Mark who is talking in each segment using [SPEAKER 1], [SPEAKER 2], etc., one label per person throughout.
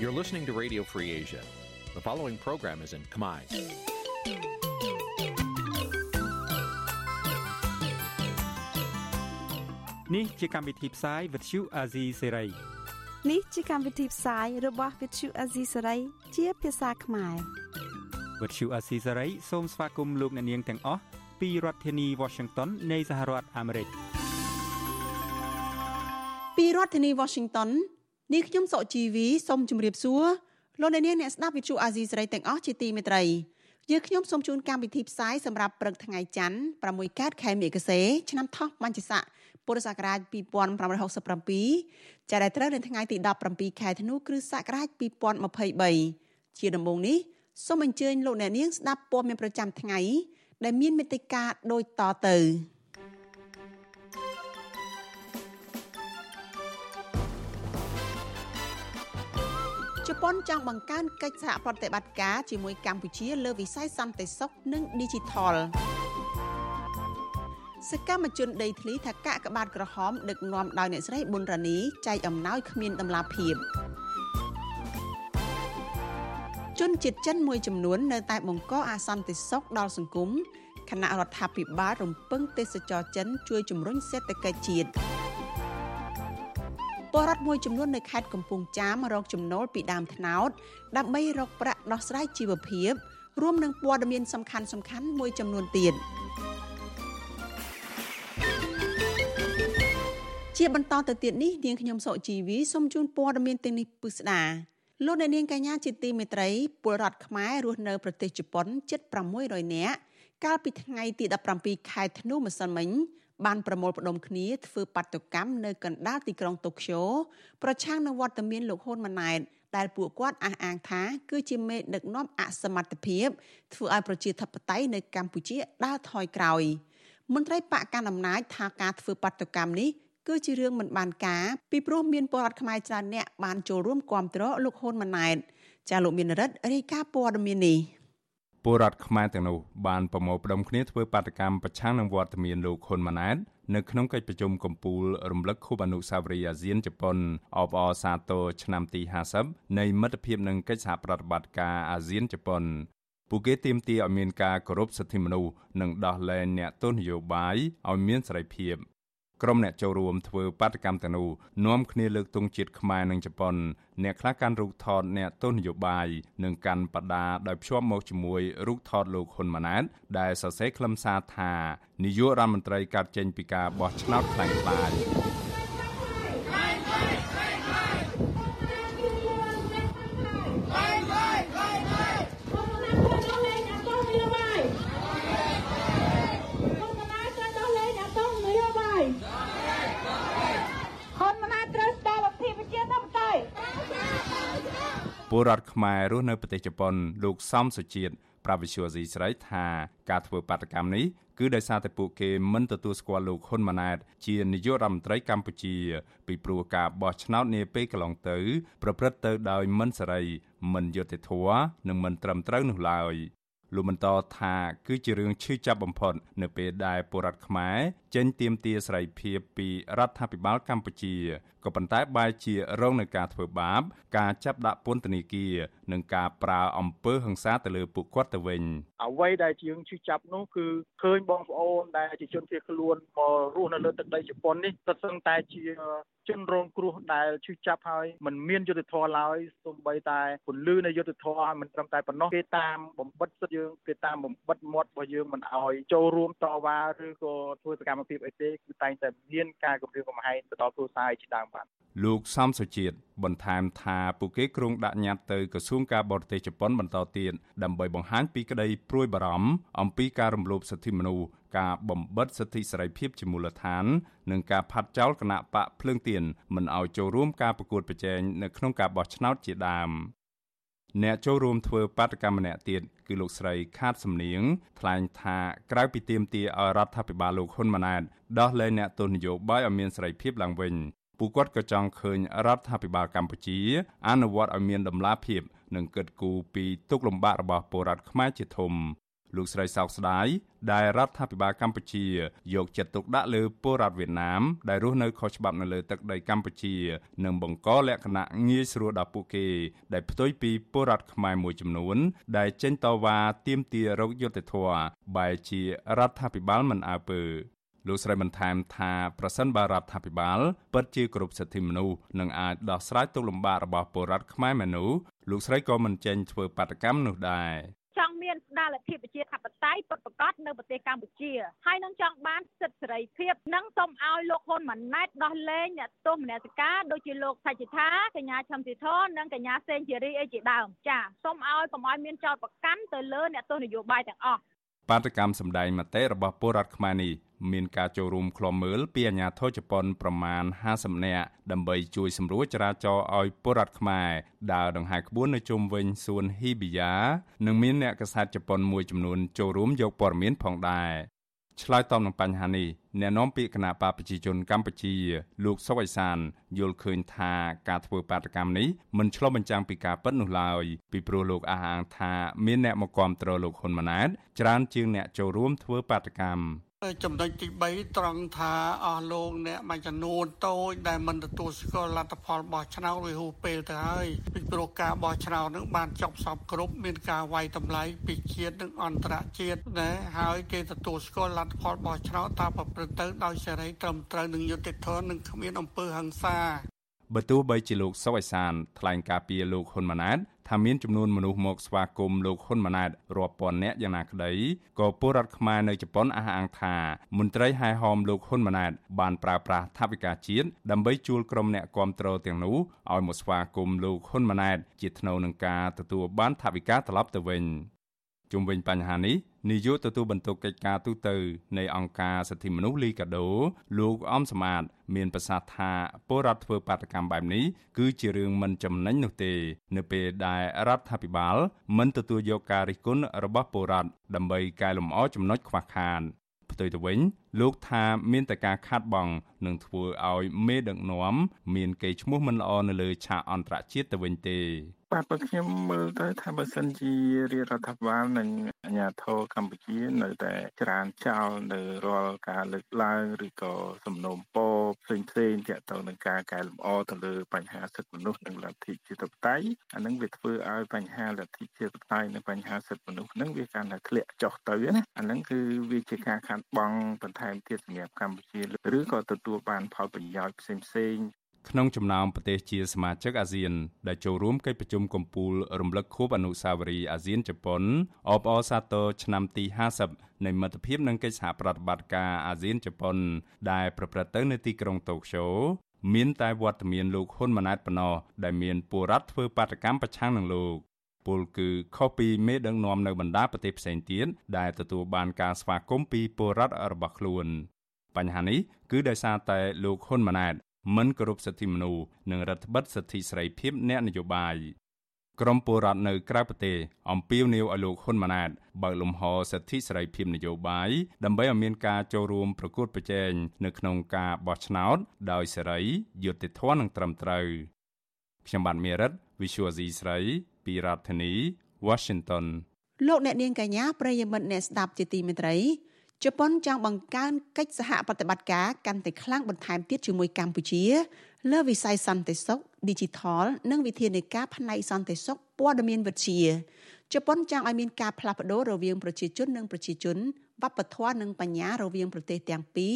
[SPEAKER 1] You're listening to Radio Free Asia. The following program is in Khmer.
[SPEAKER 2] Nǐ ជាកម្មវិធីផ្សាយ Vuthu Azizi Serai
[SPEAKER 3] នេះជាកម្មវិធីផ្សាយរបស់ Vuthu Azizi Serai ជាភាសាខ្មែរ
[SPEAKER 2] Vuthu Azizi Serai សូមស្វាគមន៍លោកអ្នកនាងទាំងអស់ពីរដ្ឋធានី Washington នៃសហរដ្ឋអាមេរិក
[SPEAKER 3] ពីរដ្ឋធានី Washington នាងខ្ញុំសុកជីវីសូមជម្រាបសួរលោកអ្នកនាងអ្នកស្ដាប់ Vuthu Azizi Serai ទាំងអស់ជាទីមេត្រីយើងខ្ញុំសូមជូនកម្មវិធីផ្សាយសម្រាប់ព្រឹកថ្ងៃច័ន្ទ6កើតខែមិគសេឆ្នាំថោះបัญចស័កពុរសករាជ2567ចាប់ដែលត្រូវនៅថ្ងៃទី17ខែធ្នូគ្រិស្តសករាជ2023ជាដំបូងនេះសូមអញ្ជើញលោកអ្នកនាងស្ដាប់ព័ត៌មានប្រចាំថ្ងៃដែលមានមេត្តាដូចតទៅ ជប៉ុនចង់បង្កើនកិច្ចសហប្រតិបត្តិការជាមួយកម្ពុជាលើវិស័យសន្តិសុខនិង Digital សកម្មជនដីធ្លីថាកាកបាទក្រហមដឹកនាំដោយអ្នកស្រីប៊ុនរ៉ានីចែកអំណោយគ្មានដំណាភាពជនជាតិចិនមួយចំនួននៅតែបង្កអសន្តិសុខដល់សង្គមគណៈរដ្ឋាភិបាលរំពឹងទេសចរចិនជួយជំរុញសេដ្ឋកិច្ចជាតិ បរដ្ឋមួយចំនួននៅខេត្តកំពង់ចាមរកចំណូលពីដើមត្នោតដើម្បីរកប្រាក់ដោះស្រាយជីវភាពរួមនឹងព័ត៌មានសំខាន់សំខាន់មួយចំនួនទៀតជាបន្តទៅទៀតនេះនាងខ្ញុំសុជីវីសូមជូនព័ត៌មានទាំងនេះពិស្ដាលោកអ្នកនាងកញ្ញាជាទីមេត្រីពលរដ្ឋខ្មែររស់នៅប្រទេសជប៉ុនជិត600នាក់កាលពីថ្ងៃទី17ខែធ្នូម្សិលមិញ បានប្រមូលផ្ដុំគ្នាធ្វើបាតុកម្មនៅកណ្ដាលទីក្រុងតូក្យូប្រឆាំងនឹងវត្តមានលោកហ៊ុនម៉ាណែតដែលពួកគាត់អះអាងថាគឺជាមេដឹកនាំអសមត្ថភាពធ្វើឲ្យប្រជាធិបតេយ្យនៅកម្ពុជាដើរថយក្រោយមន្ត្រីបកកណ្ដាលអំណាចថាការធ្វើបាតុកម្មនេះគឺជារឿងមិនបានការពីព្រោះមានពលរដ្ឋខ្មែរច្រើនអ្នកបានចូលរួមគាំទ្រលោកហ៊ុនម៉ាណែតចាលោកមានរិទ្ធរាយការណ៍ព័ត៌មាននេះ
[SPEAKER 4] ពលរដ្ឋខ្មែរទាំងនោះបានប្រមូលផ្ដុំគ្នាធ្វើបាតកម្មប្រឆាំងនឹងវត្តមានលោកហ៊ុនម៉ាណែតនៅក្នុងកិច្ចប្រជុំកំពូលរំលឹកខួបអនុស្សាវរីយ៍អាស៊ានជប៉ុនអបអរសាទរឆ្នាំទី50នៃមិត្តភាពនិងកិច្ចសហប្រតិបត្តិការអាស៊ានជប៉ុនពួកគេទាមទារឲ្យមានការគោរពសិទ្ធិមនុស្សនិងដោះលែងអ្នកទោសនយោបាយឲ្យមានសេរីភាព ក្រុមអ្នកចូលរួមធ្វើបាតកម្មទាំងនោះនាំគ្នាលើកទង់ជាតិខ្មែរនិងជប៉ុនអ្នកខ្លះកាន់រូបថតអ្នកទស្សនយោបាយនិងកាន់បដាដោយភ្ជាប់មកជាមួយរូបថតលោកហ៊ុនម៉ាណែតដែលសរសេរខ្លឹមសារថានាយករដ្ឋមន្ត្រីកាត់ចេញពីការបោះឆ្នោតខ្លាំងខ្លាយ ពលរដ្ឋខ្មែររស់នៅប្រទេសជប៉ុនលោកសំសុជាតិប្រាវិសុយស៊ីស្រីថាការធ្វើបាតកម្មនេះគឺដោយសារតែពួកគេមិនទទួលស្គាល់លោកហ៊ុនម៉ាណែតជានាយករដ្ឋមន្ត្រីកម្ពុជាពីព្រោះការបោះឆ្នោតនាពេលកន្លងទៅ ប្រព្រឹត្តទៅដោយមិនសេរីមិនយុត្តិធម៌និងមិនត្រឹមត្រូវនោះឡើយ លោកបន្តថាគឺជារឿងឈឺចាប់បំផុតនៅពេលដែលពលរដ្ឋខ្មែរចេញទាមទារសេរីភាពពីរដ្ឋាភិបាលកម្ពុជាក៏ប៉ុន្តែបែរជារងនឹងការធ្វើបាប ការចាប់ដាក់ពន្ធនាគារនិងការប្រើអំពើហិង្សាទៅលើពួកគាត់ទៅវិញ
[SPEAKER 5] អ្វីដែលជាងឈឺចាប់នោះគឺឃើញបងប្អូនដែលជាជនភៀសខ្លួនមករស់នៅលើទឹកដីជប៉ុននេះក៏សឹងតែជា ជនរងគ្រោះដែលឈឺចាប់ហើយមិនមានយុទ្ធធម៌ឡើយសូម្បីតែពន្លឺនៃយុទ្ធធម៌ហើយមិនត្រឹមតែប៉ុណ្ណោះគេតាមបំបិតសិទ្ធិយើងគេតាមបំបិតមាត់របស់យើងមិនអោយចូលរួមតវ៉ាឬក៏ធ្វើសកម្មភាពអីទេគឺតែងតែមានការគម្រាមកំហែងទៅដល់គ្រួសារជាដើមបាទ
[SPEAKER 4] លោកសំសុជាតិបន្ថែមថាពួកគេគ្រោងដាក់ញត្តិទៅក្រសួងការបរទេសជប៉ុនបន្តទៀតដើម្បីបង្ហាញពីក្តីព្រួយបារម្ភអំពីការរំលោភសិទ្ធិមនុស្ស ការបំបិតសិទ្ធិសេរីភាពជាមូលដ្ឋាន និងការផាត់ចោលគណៈបកភ្លើងទៀនមិនឲ្យចូលរួមការប្រកួតប្រជែងនៅក្នុងការបោះឆ្នោតជាដើមអ្នកចូលរួមធ្វើបាតកម្មម្នាក់ទៀតគឺលោកស្រីខាតសំនៀងថ្លែងថាក្រៅពីទាមទារឲ្យរដ្ឋាភិបាលលោកហ៊ុនម៉ាណែតដោះលែងអ្នកទោសនយោបាយឲ្យមានសេរីភាពឡើងវិញពួកគាត់ក៏ចង់ឃើញរដ្ឋាភិបាលកម្ពុជា អនុវត្តឲ្យមានដំណាភាពនិងកិត្តគូពីទុកលំបាករបស់ពលរដ្ឋខ្មែរជាធំ លោកស្រីសោកស្ដាយដែលរដ្ឋាភិបាលកម្ពុជា យកចិត្តទុកដាក់លើពលរដ្ឋវៀតណាមដែលរស់នៅខុសច្បាប់នៅលើទឹកដីកម្ពុជានិងបង្កលក្ខណៈងាយស្រួលដល់ពួកគេ ដែលផ្ទុយពីពលរដ្ឋខ្មែរមួយចំនួន ដែលចេញតវ៉ាទាមទាររកយុត្តិធម៌បែជារដ្ឋាភិបាលមិនអើពើលោកស្រីបន្ថែមថាប្រសិនបើរដ្ឋាភិបាលពិតជាគ្រប់សិទ្ធិមនុស្សនឹងអាចដោះស្រាយទុក្ខលំបាករបស់ពលរដ្ឋខ្មែរមនុស្សលោកស្រីក៏មិនចេញធ្វើបាតកម្មនោះដែរ
[SPEAKER 6] ចង់ មានស្ដារលទ្ធិប្រជាធិបតេយ្យពិតប្រាកដនៅប្រទេសកម្ពុជាហើយនឹងចង់បានសិទ្ធិសេរីភាពនិងសូមឲ្យលោកហ៊ុនម៉ាណែតដោះលែងអ្នកទោសមនសិការដូចជាលោកថៃจิតាកញ្ញាឈឹមស៊ីធននិងកញ្ញាសេងជារីអីជាដើមចាសូមឲ្យកុំឲ្យមានចោតប្រកាន់ទៅលើអ្នកទោសនយោបាយទាំងអស់
[SPEAKER 4] បាតកម្មសម្ដែងមតិរបស់ពលរដ្ឋខ្មែរនេះមានការចូលរួមឃ្លាំមើលពីអាជ្ញាធរជប៉ុនប្រមាណ50នាក់ដើម្បីជួយសម្រួលចរាចរណ៍ឲ្យពលរដ្ឋខ្មែរដើរដង្ហែក្បួននៅជុំវិញសួនហ៊ីប៊ីយ៉ានិងមានអ្នកកសែតជប៉ុនមួយចំនួនចូលរួមយកព័ត៌មានផងដែរ ឆ្លើយតបនឹងបញ្ហានេះអ្នកនាំពាក្យគណៈបកប្រជាជនកម្ពុជា លោកសុវ័យសានយល់ឃើញថាការធ្វើបាតកម្មនេះមិនឆ្លុះបញ្ចាំងពីការពិតនោះឡើយពីព្រោះលោកអះអាងថាមានអ្នកមកគាំទ្រលោកហ៊ុនម៉ាណែតច្រើនជាងអ្នកចូលរួមធ្វើបាតកម្ម
[SPEAKER 7] ចំណុចទី3ត្រង់ថាអស់លោកអ្នកមួយចំនួនតូចដែលមិនទទួលស្គាល់លទ្ធផលបោះឆ្នោតវាហួសពេលទៅហើយពីព្រោះការបោះឆ្នោតនឹងបានចប់សពគ្រប់មានការវាយតម្លៃពីជាតិនិងអន្តរជាតិណាហើយគេទទួលស្គាល់លទ្ធផលបោះឆ្នោតថាប្រព្រឹត្តទៅដោយសេរីត្រឹមត្រូវនិងយុត្តិធម៌និងគ្មានអំពើហិង្សា
[SPEAKER 4] បើទោះបីជាលោកសុវ័យសានថ្លែងការពីលោកហ៊ុនម៉ាណែត ថាមានចំនួនមនុស្សមកស្វាគមន៍លោកហ៊ុនម៉ាណែតរាប់ពាន់នាក់យ៉ាងណាក្តីក៏ពលរដ្ឋខ្មែរនៅជប៉ុនអះអាងថាមន្ត្រីហែហោមលោកហ៊ុនម៉ាណែតបានប្រើប្រាស់ថវិកាជាតិដើម្បីជួលក្រុមអ្នកគាំទ្រទាំងនោះឲ្យមកស្វាគមន៍លោកហ៊ុនម៉ាណែតជាថ្នូវនឹងការទទួលបានថវិកាត្រឡប់ទៅវិញជុំវិញបញ្ហានេះ នាយកទទួលបន្ទុកកិច្ចការទូតនៃអង្គការសិទ្ធិមនុស្សលីកាដូលោកអំសមាត មានប្រសាសន៍ថាពលរដ្ឋធ្វើបាតកម្មបែបនេះគឺជារឿងមិនចំណេញនោះទេ នៅពេលដែលរដ្ឋាភិបាល មិនទទួលយកការរិះគន់របស់ពលរដ្ឋដើម្បីកែលម្អចំណុចខ្វះខាតផ្ទុយទៅវិញលោកថាមានតែការខាត់បងនឹងធ្វើឲ្យមេដឹកនាំមានកេរ្តិ៍ឈ្មោះមិនល្អនៅលើឆាកអន្តរជាតិទៅវិញទេ
[SPEAKER 8] បាទបើខ្ញុំមើលទៅថាបើសិនជារាជរដ្ឋាភិបាលនិងអាជ្ញាធរកម្ពុជានៅតែច្រានចោលនៅរាល់ការលើកឡើងឬក៏សំណូមពរផ្សេងផ្សេងទាក់ទងនឹងការកែលម្អទៅលើបញ្ហាសិទ្ធិមនុស្សនិងលទ្ធិជាតិបតៃអានឹងវាធ្វើឲ្យបញ្ហាលទ្ធិជាតិបតៃនិងបញ្ហាសិទ្ធិមនុស្សនឹងវាកាន់តែធ្លាក់ចុះទៅណាអានឹងគឺវាជាការខាត់បងបន្ថែមទៀតសម្រាប់កម្ពុជាឬក៏ទទួលបានផលប្រយោជន៍ផ្សេងផ្សេង
[SPEAKER 4] ក្នុងចំណោមប្រទេសជាសមាជិកអាស៊ាន ដែលចូលរួមកិច្ចប្រជុំកំពូលរំលឹកខួបអនុស្សាវរីយ៍អាស៊ានជប៉ុនអបអរសាទរឆ្នាំទី50នៃមិត្តភាពនិងកិច្ចសហប្រតិបត្តិការអាស៊ានជប៉ុន ដែលប្រព្រឹត្តទៅនៅទីក្រុងតូក្យូមានតែវត្តមានលោកហ៊ុនម៉ាណែតប៉ុណ្ណោះដែលមានពលរដ្ឋធ្វើបាតកម្មប្រឆាំងនឹងលោកពលគឺខុសពីមេដឹកនាំនៅបណ្ដាប្រទេសផ្សេងទៀតដែលទទួលបានការស្វាគមន៍ពីពលរដ្ឋរបស់ខ្លួន បញ្ហានេះគឺដោយសារតែលោកហ៊ុនម៉ាណែត មិនគោរពសិទ្ធិមនុស្សនិងរដ្ឋបិទសិទ្ធិសេរីភាពអ្នកនយោបាយក្រមពលរដ្ឋនៅក្រៅប្រទេសអំពាវនាវឲ្យលោកហ៊ុនម៉ាណែតបើកលំហសិទ្ធិសេរីភាពនយោបាយដើម្បីឲ្យមានការចូលរួមប្រកួតប្រជែងនៅក្នុងការបោះឆ្នោតដោយសេរីយុត្តិធម៌និងត្រឹមត្រូវខ្ញុំបាទមេរិត Visual C ស្រីពីរដ្ឋធានី Washington
[SPEAKER 3] លោកអ្នកនាងកញ្ញាប្រិយមិត្តអ្នកស្ដាប់ជាទីមេត្រី ជប៉ុនចង់បង្កើនកិច្ចសហប្រតិបត្តិការកាន់តែខ្លាំងបន្ថែមទៀតជាមួយកម្ពុជា លើវិស័យសន្តិសុខ Digital និងវិធានការផ្នែកសន្តិសុខព័ត៌មានវិទ្យាជប៉ុនចង់ឲ្យមានការផ្លាស់ប្ដូររវាងប្រជាជននិងប្រជាជនវប្បធម៌និងបញ្ញារវាងប្រទេសទាំងពីរ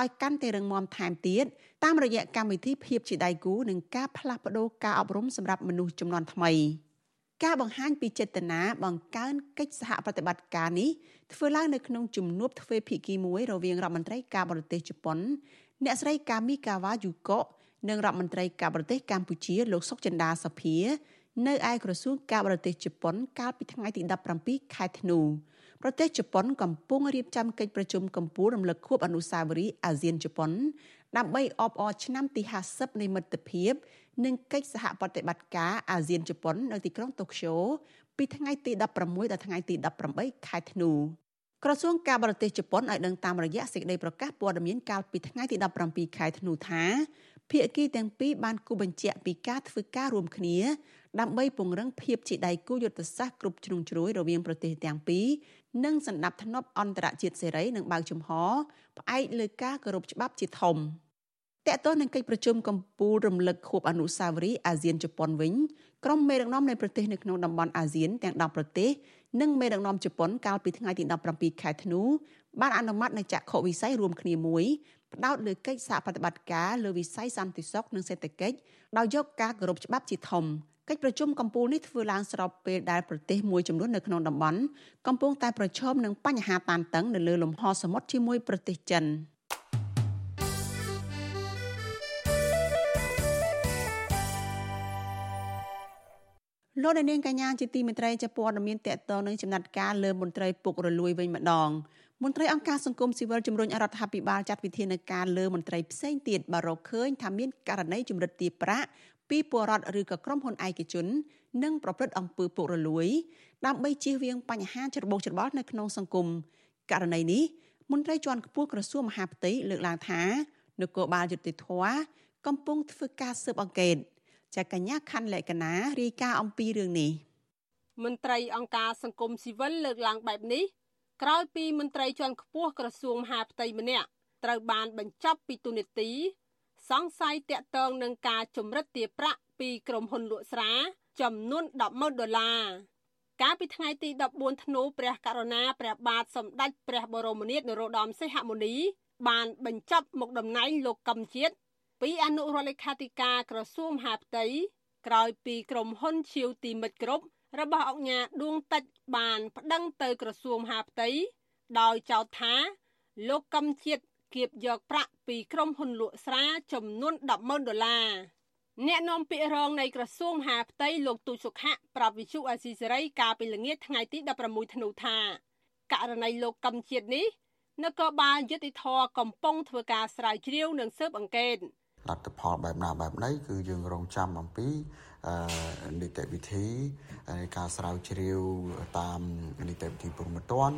[SPEAKER 3] ឲ្យកាន់តែរឹងមាំថែមទៀតតាមរយៈកម្មវិធីភាពជាដៃគូនិងការផ្លាស់ប្ដូរការអប់រំសម្រាប់មនុស្សចំនួនថ្មី។ ការបង្ហាញពីចេតនាបង្កើនកិច្ចសហប្រតិបត្តិការនេះធ្វើឡើងនៅក្នុងជំនួបទ្វេភាគីមួយរវាងរដ្ឋមន្ត្រីការបរទេសជប៉ុន អ្នកស្រីកាមីកាវ៉ាយូកូនិងរដ្ឋមន្ត្រីការបរទេសកម្ពុជាលោកសុកចិន្តាសភានៅឯក្រសួងការបរទេសជប៉ុនកាលពីថ្ងៃទី17ខែធ្នូប្រទេសជប៉ុនកំពុងរៀបចំកិច្ចប្រជុំកំពូលរំលឹកខួបអនុស្សាវរីយ៍អាស៊ានជប៉ុនដើម្បីអបអរឆ្នាំទី50នៃមិត្តភាព និងកិច្ចសហប្រតិបត្តិការអាស៊ានជប៉ុននៅទីក្រុងតូក្យូពីថ្ងៃទី16ដល់ថ្ងៃទី18ខែធ្នូក្រសួងការបរទេសជប៉ុនឲ្យដឹងតាមរយៈសេចក្តីប្រកាសព័ត៌មានកាលពីថ្ងៃទី17ខែធ្នូថាភាគីទាំងពីរបានគូបញ្ជាក់ពីការធ្វើការរួមគ្នាដើម្បីពង្រឹងភាពជាដៃគូយុទ្ធសាស្ត្រគ្រប់ជ្រុងជ្រោយរវាងប្រទេសទាំងពីរនិងសន្តិភាពអន្តរជាតិសេរីនឹងបើកចំហផ្អែកលើការគោរពច្បាប់ជាធំ តកតទៅនឹងកិច្ចប្រជុំកម្ពុជារំលឹកខួបអនុស្សាវរីយ៍អាស៊ានជប៉ុនវិញក្រុមមេដឹកនាំនៃប្រទេសនៅក្នុងតំបន់អាស៊ានទាំង10ប្រទេសនិងមេដឹកនាំជប៉ុនកាលពីថ្ងៃទី17ខែធ្នូបានអនុម័តនៅចក្ខុវិស័យរួមគ្នាមួយផ្ដោតលើកិច្ចសហប្រតិបត្តិការលើវិស័យសន្តិសុខនិងសេដ្ឋកិច្ចដោយយកការគោរពច្បាប់ជាធំកិច្ចប្រជុំកម្ពុជានេះធ្វើឡើងស្របពេលដែលប្រទេសមួយចំនួននៅក្នុងតំបន់កំពុងតែប្រឈមនឹងបញ្ហាតានតឹងនៅលើលំហសមុទ្រជាមួយប្រទេសចិន លោកនាងកញ្ញាជាទីមេត្រីជាព័ត៌មានតកតនឹងចំណាត់ការលើមន្ត្រីពុករលួយវិញម្ដងមន្ត្រីអង្គការសង្គមស៊ីវិលជំរុញរដ្ឋាភិបាលចាត់វិធានការលើមន្ត្រីផ្សេងទៀតបើរកឃើញថាមានករណីជំរិតទារប្រាក់ពីពលរដ្ឋឬក៏ក្រុមហ៊ុនឯកជន និងប្រព្រឹត្តអំពើពុករលួយ ដើម្បីជៀសវាងបញ្ហាច្របូកច្របល់នៅក្នុងសង្គមករណីនេះមន្ត្រីជាន់ខ្ពស់ក្រសួងមហាផ្ទៃលើកឡើងថានគរបាលយុតិធធកំពុងធ្វើការស៊ើបអង្កេត ចាកញ្ញាខណ្ឌលក្ខណារាយការណ៍អំពីរឿងនេះ
[SPEAKER 9] មន្ត្រីអង្គការសង្គមស៊ីវិលលើកឡើងបែបនេះក្រោយពីមន្ត្រីជាន់ខ្ពស់ក្រសួងមហាផ្ទៃម្នាក់ត្រូវបានបញ្ចប់ពីទូនីតិសង្ស័យតាក់ទងនឹងការជំរិតទារប្រាក់ពីក្រុមហ៊ុនលក់ស្រា ចំនួន100000ដុល្លារកាលពីថ្ងៃទី14ធ្នូព្រះករុណាព្រះបាទសម្ដេចព្រះបរមនាថនរោត្តមសីហមុនី បានបញ្ចប់មុខតំណែងលោកកឹមជាតិ ពីអនុរដ្ឋលេខាធិការក្រសួងមហាផ្ទៃក្រោយពីក្រុមហ៊ុនឈៀវទីមិត្តគ្រប់របស់អង្គញាដួងតិចបានប្តឹងទៅក្រសួងមហាផ្ទៃដោយចោទថា លោកកឹមជាតិគៀបយកប្រាក់ពីក្រុមហ៊ុនលក់ស្រាចំនួន100000ដុល្លារអ្នកនាំពាក្យរងនៃក្រសួងមហាផ្ទៃលោកទូចសុខៈប្រាប់វិទ្យុអាស៊ីសេរីកាលពីល្ងាចថ្ងៃទី16ធ្នូថាករណីលោកកឹមជាតិនេះនគរបាលយុតិធធកំពុងធ្វើការស្រាវជ្រាវនិងស៊ើបអង្កេត
[SPEAKER 10] លទ្ធផលបែបណាបែបណីគឺយើងរងចាំអំពីនីតិវិធីនៃការស្រាវជ្រាវតាមនីតិវិធីព្រមត្តន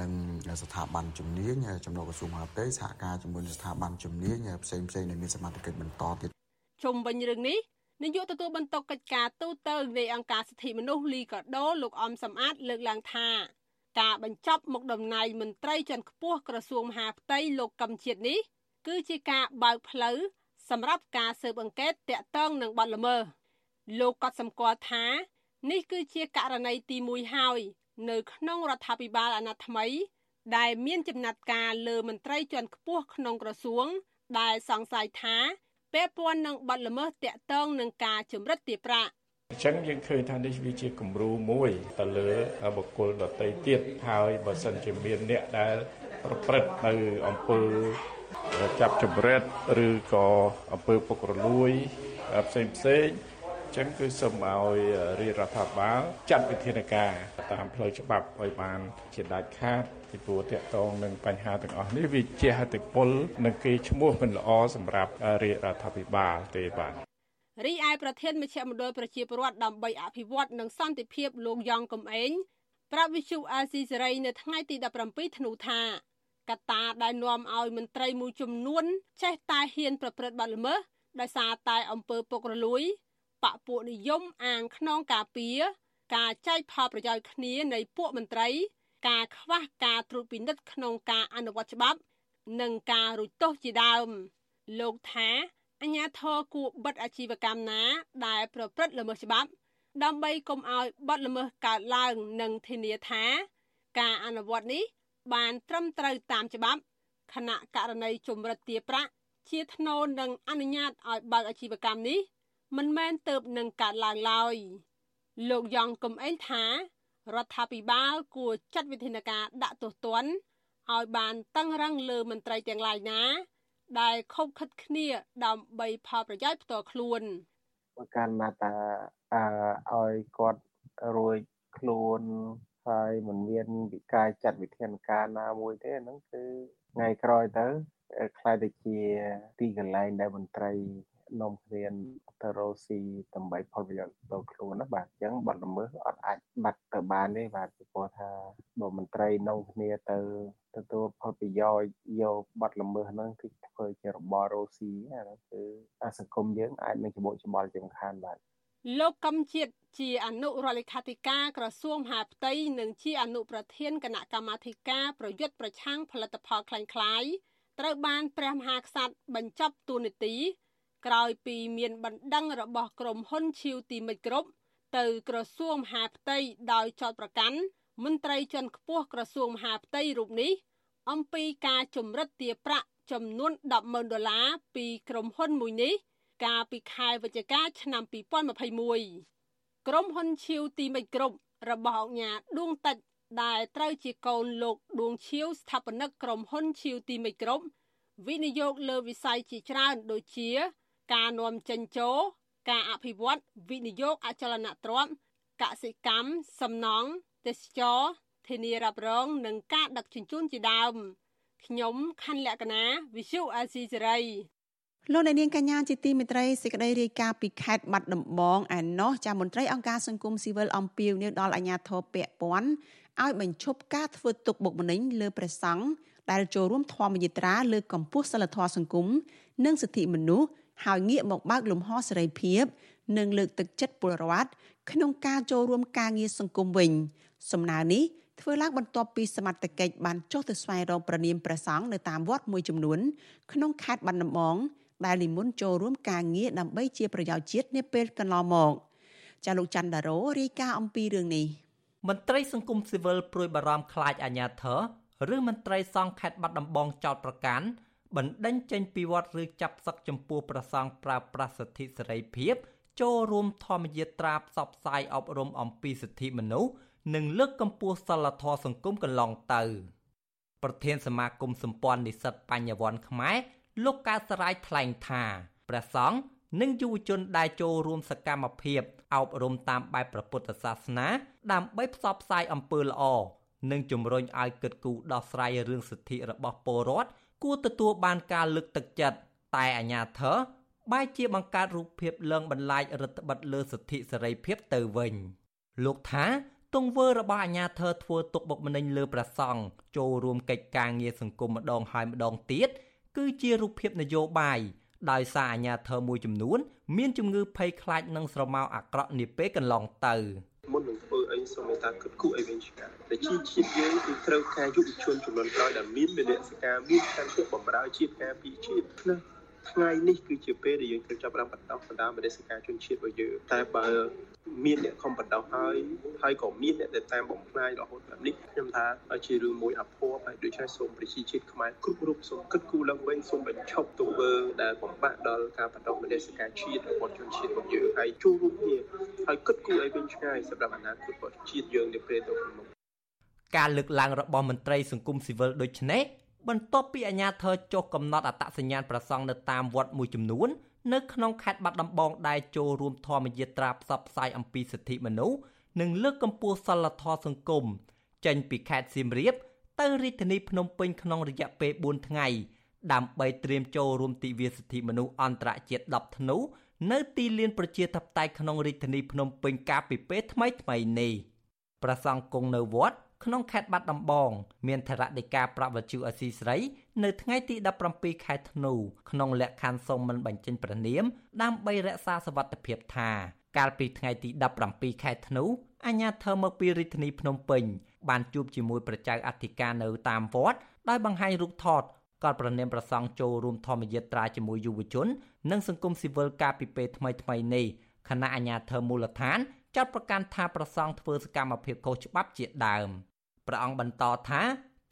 [SPEAKER 10] និងស្ថាប័នជំនាញចំណុចក្រសួងមហាផ្ទៃសហការជាមួយស្ថាប័នជំនាញផ្សេងផ្សេងដែលមានសមត្ថកិច្ចបន្តទៀត
[SPEAKER 9] ជុំវិញរឿងនេះនាយកទទួលបន្ទុកកិច្ចការទូតទៅនៃអង្គការសិទ្ធិមនុស្សលីកាដូលោកអំសំអាតលើកឡើងថាការបញ្ចប់មុខតំណែងមន្ត្រីជាន់ខ្ពស់ក្រសួងមហាផ្ទៃលោកកឹមជាតិនេះគឺជាការបើកផ្លូវ សម្រាប់ការស៊ើបអង្កេតតាក់ទងនឹងបទល្មើសលោកក៏សម្គាល់ថា នេះគឺជាករណីទី1ហើយ នៅក្នុងរដ្ឋាភិបាលអាណត្តិថ្មី ដែលមានចំណាត់ការលើមន្ត្រីជាន់ខ្ពស់ក្នុងក្រសួង ដែលសង្ស័យថាពាក់ព័ន្ធនឹងបទល្មើសតាក់ទងនឹងការជំរិតទារប្រាក់
[SPEAKER 11] អញ្ចឹងយើងឃើញថានេះវាជាគំរូមួយទៅលើបុគ្គលដតីទៀតហើយបើសិនជាមានអ្នកដែលប្រព្រឹត្តនៅអំពើ ចាប់ចម្រិតឬក៏អំពើពុករលួយផ្សេងផ្សេងចឹងគឺសូមឲ្យរាជរដ្ឋាភិបាលចាត់វិធានការតាមផ្លូវច្បាប់ឲ្យបានជាដាច់ខាតពីព្រោះតកតងនឹងបញ្ហាទាំងអស់នេះវាជាហតិពលនិងគេឈ្មោះមិនល្អសម្រាប់រាជរដ្ឋាភិបាលទេបាទ
[SPEAKER 9] រីឯប្រធានមជ្ឈមណ្ឌលប្រជាពលរដ្ឋដើម្បីអភិវឌ្ឍនិងសន្តិភាពលោកយ៉ងកំឯងប្រាប់វិទ្យុអាស៊ីសេរីនៅថ្ងៃទី17ធ្នូថា កត្តាដែលនាំឲ្យមន្ត្រីមួយចំនួន ចេះតែហ៊ានប្រព្រឹត្តបទល្មើសដោយសារតែអំពើពុករលួយបពពួកនិយមអាងខ្នងការពារការចែកផលប្រយោជន៍គ្នានៃពួកមន្ត្រី ការខ្វះការត្រួតពិនិត្យក្នុងការអនុវត្តច្បាប់ និងការរួចទោសជាដើម លោកថាអញ្ញាធរគួរបិទអាជីវកម្មណា ដែលប្រព្រឹត្តល្មើសច្បាប់ ដើម្បីកុំឲ្យបទល្មើសកើតឡើងនិងធានាថា ការអនុវត្តនេះ បានត្រឹមត្រូវតាមច្បាប់គណៈករណីជំរិតទាប្រាក់ជាថ្នូរនឹងអនុញ្ញាតឲ្យបើកអាជីវកម្មនេះ មិនមែនទៅនឹងកើតឡើងឡើយលោកយ៉ងកំឯងថារដ្ឋាភិបាលគួរចាត់វិធានការដាក់ទោសទណ្ឌឲ្យបានតឹងរឹងលើមន្ត្រីទាំងឡាយណា ដែលខົບខិតគ្នាដើម្បីផលប្រយោជន៍ផ្ទាល់ខ្លួន
[SPEAKER 8] ប្រកាន់ណាតាអឺឲ្យគាត់រួចខ្លួន ហើយមិនមានវិការចាត់វិធានការណាមួយទេហ្នឹងគឺថ្ងៃក្រោយទៅខ្លាយទៅជាទីកន្លែងដែលមន្ត្រីនាំគ្នាទៅរកស៊ីដើម្បីផលប្រយោជន៍ដល់ខ្លួនណាបាទអញ្ចឹងបាត់ល្មើសអត់អាចបាត់ទៅបានទេបាទពីព្រោះថាបើមន្ត្រីនាំគ្នាទៅទទួលផលប្រយោជន៍យកបាត់ល្មើសហ្នឹងគឺធ្វើជារបររកស៊ីអានោះគឺសង្គមយើងអាចនឹងច្បុកច្បល់ជាសំខាន់បាទ
[SPEAKER 9] លោកកំជាតិជាអនុរដ្ឋលេខាធិការក្រសួងមហាផ្ទៃនិងជាអនុប្រធានគណៈកម្មាធិការប្រយុទ្ធប្រឆាំងផលិតផលคล้ายៗត្រូវបានព្រះមហាក្សត្របញ្ចប់តួនាទីក្រោយពីមានបណ្ដឹងរបស់ក្រុមហ៊ុនឈីវទីមិចគ្រប់ទៅក្រសួងមហាផ្ទៃដោយចោទប្រកាន់មន្ត្រីជាន់ខ្ពស់ក្រសួងមហាផ្ទៃរូបនេះអំពីការចម្រិតទារប្រាក់ចំនួន100000ដុល្លារពីក្រុមហ៊ុនមួយនេះ កាលពីខែវិច្ឆិកាឆ្នាំ2021ក្រុមហ៊ុនឈីវទីមិចគ្រប់របស់អង្គញាដួងតិចដែលត្រូវជាកូនលោកដួងឈៀវស្ថាបនិកក្រុមហ៊ុនឈៀវទីមិចគ្រប់វិនិយោគលើវិស័យជាច្រើនដូចជា ការនាំចេញចូលការអភិវឌ្ឍវិនិយោគអចលនទ្រព្យកសិកម្មសំណង់ទេសចរធានារ៉ាប់រង និងការដឹកជញ្ជូនជាដើមខ្ញុំខណ្ឌលក្ខណាវិសុអាស៊ីសេរី
[SPEAKER 3] លោកអ្នកនាងកញ្ញាជាទីមេត្រីសេចក្តីរាយការណ៍ពីខេត្តបាត់ដំបងឯណោះចាមន្ត្រីអង្គការសង្គមស៊ីវិលអំពាវនាវដល់អាជ្ញាធរពាក់ព័ន្ធឲ្យបញ្ឈប់ការធ្វើទុកបុកម្នេញលើព្រះសង្ឃដែលចូលរួមធម្មយាត្រាលើកកម្ពស់សិលធម៌សង្គមនិងសិទ្ធិមនុស្សហើយងាកមកបើកលំហសេរីភាព និងលើកទឹកចិត្តពលរដ្ឋក្នុងការចូលរួមការងារសង្គមវិញ សំណើនេះធ្វើឡើងបន្ទាប់ពីសមត្ថកិច្ចបានចុះទៅស្វែងរកប្រនាមព្រះសង្ឃនៅតាមវត្តមួយចំនួន ក្នុងខេត្តបាត់ដំបង ដែលនិមន្តចូលរួមការងារដើម្បីជាប្រយោជន៍ជាតិនាពេលកន្លងមកចាលោកច័ន្ទដារ៉ូរាយការណ៍អំពីរឿងនេះ
[SPEAKER 12] មន្ត្រីសង្គមស៊ីវិលព្រួយបារម្ភខ្លាចអាញាធរឬមន្ត្រីសង្ឃខេត្តបាត់ដំបងចោតប្រកាន់បណ្ដេញចេញពីវត្តឬចាប់សឹកចំពោះប្រសង់ប្រើប្រាស់សិទ្ធិសេរីភាពចូលរួមធម្មយាត្រាផ្សព្វផ្សាយអប់រំអំពីសិទ្ធិមនុស្សនិងលើកកម្ពស់សិលធម៌សង្គមកន្លងទៅ ប្រធានសមាគមសម្ព័ន្ធនិស្សិតបញ្ញវន្តខ្មែរ លោកកៅសរាយថ្លែងថាព្រះសង្ឃនិងយុវជនដែលចូលរួមសកម្មភាពអប់រំតាមបែបព្រះពុទ្ធសាសនា ដើម្បីផ្សព្វផ្សាយអំពើល្អនិងជំរុញឲ្យគិតគូរដោះស្រាយរឿងសិទ្ធិរបស់ពលរដ្ឋគួរទទួលបានការលើកទឹកចិត្តតែអាញាធរបែរជាបង្កើតរូបភាពលងបន្លាចរដ្ឋបិទលើសិទ្ធិសេរីភាពទៅវិញលោកថាទង្វើរបស់អាញាធរធ្វើទុកបុកម្នេញលើព្រះសង្ឃចូលរួមកិច្ចការងារសង្គមម្ដងហើយម្ដងទៀត គឺជារូបភាពនយោបាយដោយសារអាញាធរមួយចំនួន មានជំងឺភ័យខ្លាចនឹងស្រមោលអាក្រក់នាពេលកន្លងទៅ
[SPEAKER 13] មុននឹងធ្វើអីសូមមេត្តាគិតគូរអីវិញឆ្ងាយតែជាជាតិយើងគឺត្រូវការយុវជនចំនួនក្រោយដែលមានវិន័យសការមានការគិតបំរើជាតិការពីជាតិណា ថ្ងៃនេះគឺជាពេលដែលយើងត្រូវចាប់ផ្ដើមបន្តបណ្ដាមនសិការជនជាតិរបស់យើងតែបើមានអ្នកខំបណ្ដោះហើយហើយក៏មានអ្នកដែលតាមបំផ្លាញរហូតដល់នេះខ្ញុំថាជារឿងមួយអភ័ព្វហើយដូច្នេះសូមប្រជាជាតិខ្មែរគ្រប់រូបសូមគិតគូរឡើងវិញសូមបញ្ឈប់ទង្វើដែលបំបាក់ដល់ការបណ្ដោះមនសិការជាតិរបស់ជនជាតិរបស់យើងហើយជួបរួមគ្នាហើយគិតគូរឲ្យវិញឆ្ងាយសម្រាប់អនាគតរបស់ជាតិយើងនៅពេលទៅមុខ
[SPEAKER 12] ការលើកឡើងរបស់មន្ត្រីសង្គមស៊ីវិលដូចនេះ បន្ទាប់ពីអាជ្ញាធរចុះកំណត់អត្តសញ្ញាណប្រសង់នៅតាមវត្តមួយចំនួននៅក្នុងខេត្តបាត់ដំបងដែលចូលរួមធម្មយាត្រាផ្សព្វផ្សាយអំពីសិទ្ធិមនុស្សនិងលើកកម្ពស់សិលធម៌សង្គមចេញពីខេត្តសៀមរាប ទៅរាជធានីភ្នំពេញក្នុងរយៈពេល4ថ្ងៃដើម្បីត្រៀមចូលរួមទិវាសិទ្ធិមនុស្សអន្តរជាតិ10ធ្នូនៅទីលានប្រជាធិបតេយ្យក្នុងរាជធានីភ្នំពេញកាលពីពេលថ្មីៗនេះប្រសង់គង់នៅវត្ត ក្នុងខេត្តបាត់ដំបង មានថរដីកាប្រវត្តិអសីស្រី នៅថ្ងៃទី17ខែធ្នូក្នុងលក្ខខណ្ឌសុំមិនបញ្ចេញព្រះនាមដើម្បីរក្សាសវត្ថិភាពថាកាលពីថ្ងៃទី17ខែធ្នូអាជ្ញាធរមកពីរាជធានីភ្នំពេញ បានជួបជាមួយប្រជាអធិការនៅតាមវត្តដោយបង្ហាញរូបថតក៏ប្រនាមប្រសង់ចូលរួមធម្មយាត្រាជាមួយយុវជន និងសង្គមស៊ីវិលកាលពីពេលថ្មីៗនេះគណៈអាជ្ញាធរមូលដ្ឋានចាត់ប្រកាសថាប្រសង់ធ្វើសកម្មភាពខុសច្បាប់ជាដើម ព្រះអង្គបន្តថា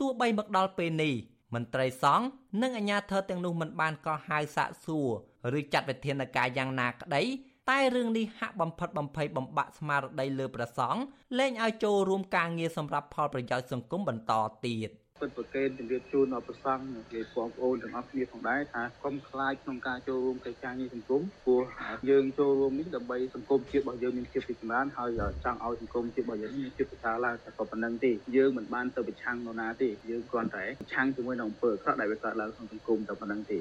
[SPEAKER 12] ទោះបីមកដល់ពេលនេះមន្ត្រីសង្ឃនិងអាជ្ញាធរទាំងនោះមិនបានកោះហៅសាកសួរឬចាត់វិធានការយ៉ាងណាក្តីតែរឿងនេះហាក់បំផិតបំភ័យបំបាក់ស្មារតីលើព្រះសង្ឃលែងឲ្យចូលរួមការងារសម្រាប់ផលប្រយោជន៍សង្គមបន្តទៀត។
[SPEAKER 14] ពិតប្រកេនជំរាបជូនដល់ប្រសង់ជាបងប្អូនទាំងអស់គ្នាផងដែរថាកុំខ្លាចក្នុងការចូលរួមកិច្ចការងារសង្គមព្រោះយើងចូលរួមនេះដើម្បីសង្គមជាតិរបស់យើងមានភាពរីកចម្រើនហើយចង់ឲ្យសង្គមជាតិរបស់យើងមានភាពប្រសើរឡើងតែក៏ប៉ុណ្្នឹងទេយើងមិនបានទៅប្រឆាំងនរណាទេយើងគ្រាន់តែប្រឆាំងជាមួយនឹងអំពើអាក្រក់ដែលវាកើតឡើងក្នុងសង្គមតែប៉ុណ្្នឹងទេ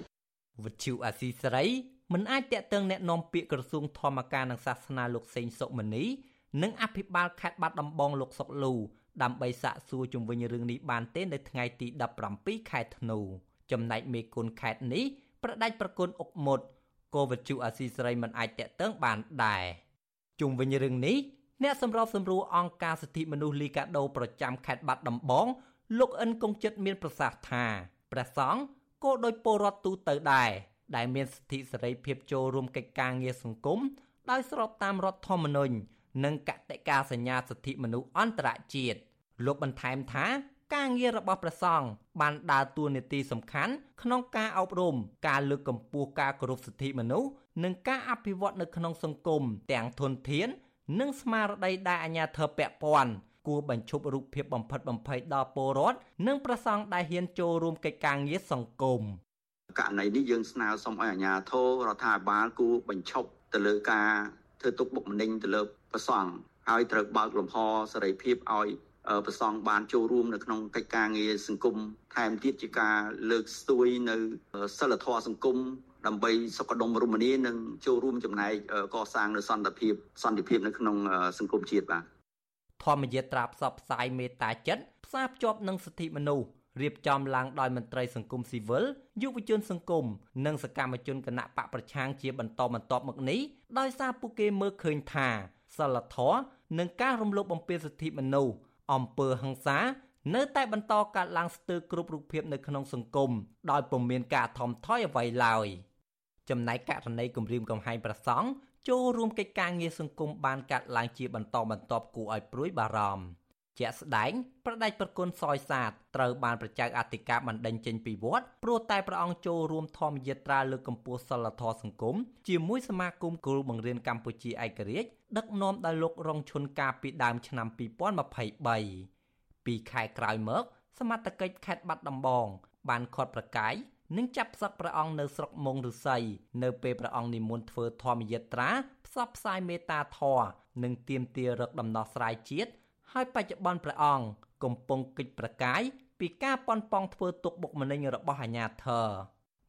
[SPEAKER 12] វិទ្យុអាស៊ីសេរីមិនអាចតាក់ទងแนะនាំពាក្យក្រសួងធម្មការនិងសាសនាលោកសេងសុមនីនិងអភិបាលខេត្តបាត់ដំបងលោកសុកលូ ដើម្បីសាកសួរជំវិញរឿងនេះបានទេនៅថ្ងៃទី17ខែធ្នូចំណែកមេគុណខេត្តនេះប្រដាច់ប្រគុណអុកមុតក៏វិទ្យុអាស៊ីសេរីមិនអាចតាក់ទងបានដែរជុំវិញរឿងនេះអ្នកសម្របសម្រួលអង្គការសិទ្ធិមនុស្សលីកាដូប្រចាំខេត្តបាត់ដំបងលោកអិនកុងចិត្តមានប្រសាសន៍ថាព្រះសង្ឃក៏ដោយពលរដ្ឋទូទៅដែរដែលមានសិទ្ធិសេរីភាពចូលរួមកិច្ចការងារសង្គមដោយស្របតាមរដ្ឋធម្មនុញ្ញនិងកតិកាសញ្ញាសិទ្ធិមនុស្សអន្តរជាតិ លោកបន្ថែមថាការងាររបស់ព្រះសង្ឃបានដើរតួនាទីសំខាន់ក្នុងការអប់រំការលើកកម្ពស់ការគោរពសិទ្ធិមនុស្សនិងការអភិវឌ្ឍនៅក្នុងសង្គមទាំងធនធាន និងស្មារតីដែលអាជ្ញាធរពាក់ព័ន្ធគួរបញ្ឈប់រូបភាពបំផិតបំភ័យដល់ពលរដ្ឋនិងប្រសង់ដែលហ៊ានចូលរួមកិច្ចការងារសង្គម
[SPEAKER 15] ករណីនេះយើងស្នើសុំឲ្យអាជ្ញាធររដ្ឋាភិបាលគួរបញ្ឈប់ទៅលើការធ្វើទុកបុកម្នេញទៅលើប្រសង់ហើយត្រូវបើកលំហសេរីភាពឲ្យ ប្រសង់បានចូលរួមនៅក្នុងកិច្ចការងារសង្គមថែមទៀតជាការលើកស្ទួយនៅសិលធម៌សង្គមដើម្បីសុខដុមរមនានិងចូលរួមចំណែកកសាងនូវសន្តិភាពសន្តិភាពនៅក្នុងសង្គមជាតិបាទ
[SPEAKER 12] ធម្មយាត្រាផ្សព្វផ្សាយមេត្តាចិត្តផ្សារភ្ជាប់នឹងសិទ្ធិមនុស្សរៀបចំឡើងដោយមន្ត្រីសង្គមស៊ីវិលយុវជនសង្គមនិងសកម្មជនគណៈបកប្រឆាំងជាបន្តបន្ទាប់មកនេះដោយសារពួកគេមើលឃើញថាសិលធម៌និងការរំលោភបំពានសិទ្ធិមនុស្ស អំពើហិង្សានៅតែបន្តកើតឡើងស្ទើរគ្រប់រូបភាពនៅក្នុងសង្គមដោយពុំមានការថមថយអ្វីឡើយចំណែកករណីគម្រាមកំហែងប្រសង់ចូលរួមកិច្ចការងារសង្គមបានកាត់ឡើងជាបន្តបន្ទាប់គួរឲ្យព្រួយបារម្ភ ជាក់ស្ដែងប្រដេចប្រគុណសយសាទត្រូវបានប្រជើអធិការបណ្ដេញចេញពីវត្តព្រោះតែព្រះអង្គចូលរួមធម្មយាត្រាលើកកម្ពស់សិលធម៌សង្គមជាមួយសមាគមគ្រូបង្រៀនកម្ពុជាឯករាជ្យដឹកនាំដោយលោករងឈុនកាលពីដើមឆ្នាំ2023ពីខែក្រោយមក សមត្ថកិច្ចខេត្តបាត់ដំបង បានខាត់ប្រកាយនិងចាប់ផ្សឹកព្រះអង្គនៅស្រុកមុងឫស្សីនៅពេលព្រះអង្គនិមន្តធ្វើធម្មយាត្រាផ្សព្វផ្សាយមេត្តាធម៌និងទាមទាររកដំណោះស្រាយជាតិ ហើយបច្ចុប្បន្នព្រះអង្គកំពុងកិច្ចប្រកាយពីការប៉ុនប៉ងធ្វើទុកបុកម្នេញរបស់អាជ្ញាធរ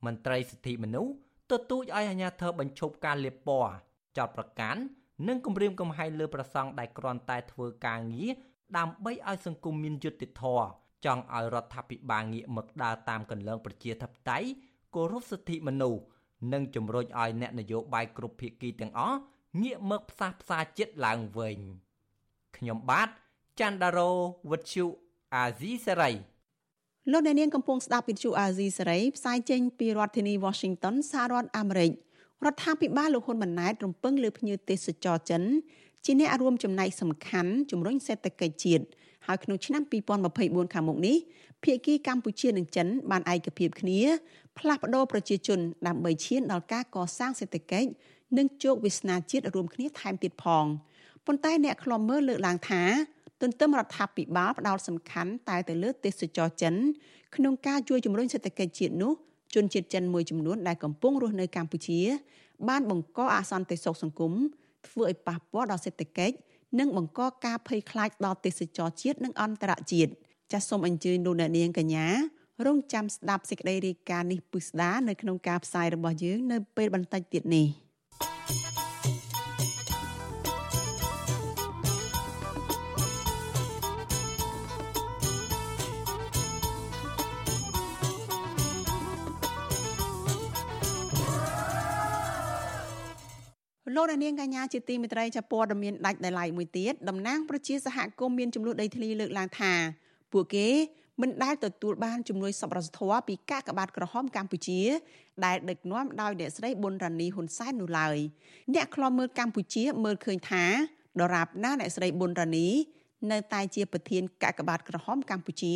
[SPEAKER 12] មន្ត្រីសិទ្ធិមនុស្សទទូចឲ្យអាជ្ញាធរបញ្ឈប់ការលាបពណ៌ចោតប្រកាន់និងគំរាមកំហែងលើប្រសង់ដែលគ្រាន់តែធ្វើការងារដើម្បីឲ្យសង្គមមានយុត្តិធម៌ចង់ឲ្យរដ្ឋាភិបាលងាកមកដើរតាមកន្លងប្រជាធិបតេយ្យគោរពសិទ្ធិមនុស្សនិងជំរុញឲ្យអ្នកនយោបាយគ្រប់ភាគីទាំងអស់ងាកមកផ្សះផ្សាចិត្តឡើងវិញខ្ញុំបាទ ច័ន្ទដារោវុទ្ធុអាស៊ីសេរី
[SPEAKER 3] លោកអ្នកនាងកំពុងស្ដាប់វិទ្យុអាស៊ីសេរីផ្សាយចេញពីរដ្ឋធានី Washington សហរដ្ឋអាមេរិករដ្ឋាភិបាលលោកហ៊ុនម៉ាណែតរំពឹងលើភ្ញៀវទេសចរចិនជាអ្នករួមចំណែកសំខាន់ជំរុញសេដ្ឋកិច្ចជាតិហើយក្នុងឆ្នាំ2024ខាងមុខនេះភាគីកម្ពុជានិងចិនបានឯកភាពគ្នា ផ្លាស់ប្តូរប្រជាជន ដើម្បីឈានដល់ការកសាងសេដ្ឋកិច្ចនិងជោគវាសនាជាតិរួមគ្នាថែមទៀតផងប៉ុន្តែអ្នកខ្លំមើលលើកឡើងថា ទន្ទឹមរដ្ឋាភិបាលផ្ដោតសំខាន់តែទៅលើទេសចរចិនក្នុងការជួយជំរុញសេដ្ឋកិច្ចជាតិនោះជនជាតិចិនមួយចំនួនដែលកំពុងរស់នៅកម្ពុជា បានបង្កអសន្តិសុខសង្គមធ្វើឲ្យប៉ះពាល់ដល់សេដ្ឋកិច្ចនិងបង្កការភ័យខ្លាចដល់ទេសចរជាតិនិងអន្តរជាតិចាសសូមអញ្ជើញលោកអ្នកនាងកញ្ញារងចាំស្ដាប់សេចក្តីរាយការណ៍នេះពិស្ដានៅក្នុងការផ្សាយរបស់យើងនៅពេលបន្តិចទៀតនេះ។ លោកនាងកញ្ញាជាទីមេត្រីចាព័ត៌មានដាច់ដោយឡែកមួយទៀតតំណាងប្រជាសហគមន៍មានចំនួនដីធ្លីលើកឡើងថាពួកគេមិនដែលទទួលបានជំនួយសប្បុរសធម៌ពីកាកបាទក្រហមកម្ពុជា ដែលដឹកនាំដោយអ្នកស្រីប៊ុនរ៉ានីហ៊ុនសែននោះឡើយអ្នកខ្លាំមើលកម្ពុជាមើលឃើញថាដរាបណាអ្នកស្រីប៊ុនរ៉ានីនៅតែជាប្រធានកាកបាទក្រហមកម្ពុជា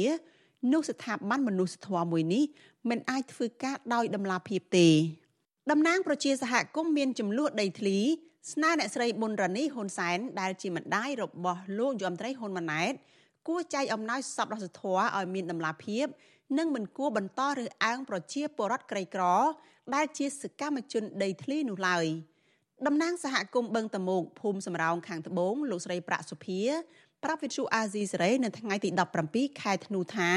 [SPEAKER 3] នោះស្ថាប័នមនុស្សធម៌មួយនេះមិនអាចធ្វើការដោយដំណាភាពទេ តំណាងប្រជាសហគមន៍មានចំនួនដីធ្លីស្នើអ្នកស្រីប៊ុនរ៉ានីហ៊ុនសែនដែលជាម្ដាយរបស់លោកយមត្រីហ៊ុនម៉ាណែតគួរចែកអំណោយសប្បុរសធម៌ឲ្យមានតម្លាភាពនិងមិនគួរបន្តរើសអើងប្រជាពលរដ្ឋក្រីក្រ ដែលជាសកម្មជនដីធ្លីនោះឡើយតំណាងសហគមន៍បឹងតមោកភូមិសំរោងខាងត្បូងលោកស្រីប្រាក់សុភា ប្រាប់វិទ្យុអាស៊ីសេរីនៅថ្ងៃទី17ខែធ្នូថា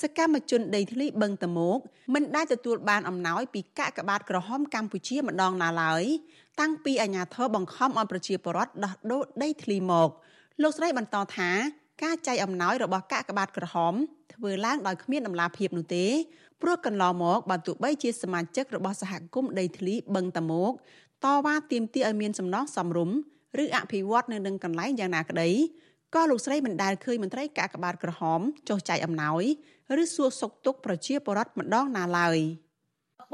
[SPEAKER 3] សកម្មជនដីធ្លីបឹងតមោកមិនដែលទទួលបានអំណោយពីកាកបាទក្រហមកម្ពុជាម្ដងណាឡើយតាំងពីអាញាធរបង្ខំឲ្យប្រជាពលរដ្ឋដោះដូរដីធ្លីមកលោកស្រីបន្តថាការចែកអំណោយរបស់កាកបាទក្រហមធ្វើឡើងដោយគ្មានដំណាភាពនោះទេព្រោះកន្លងមកបើទោះបីជាសមាជិករបស់សហគមន៍ដីធ្លីបឹងតមោកតវ៉ាទាមទារឲ្យមានសំណងសំរុំឬអភិវឌ្ឍនៅនឹងកន្លែងយ៉ាងណាក្តី ក៏លោកស្រីមិនដែលឃើញមន្ត្រីកាកបាទក្រហមចុះចែកអំណោយឬសួរសុខទុក្ខប្រជាពលរដ្ឋម្ដងណាឡើយ។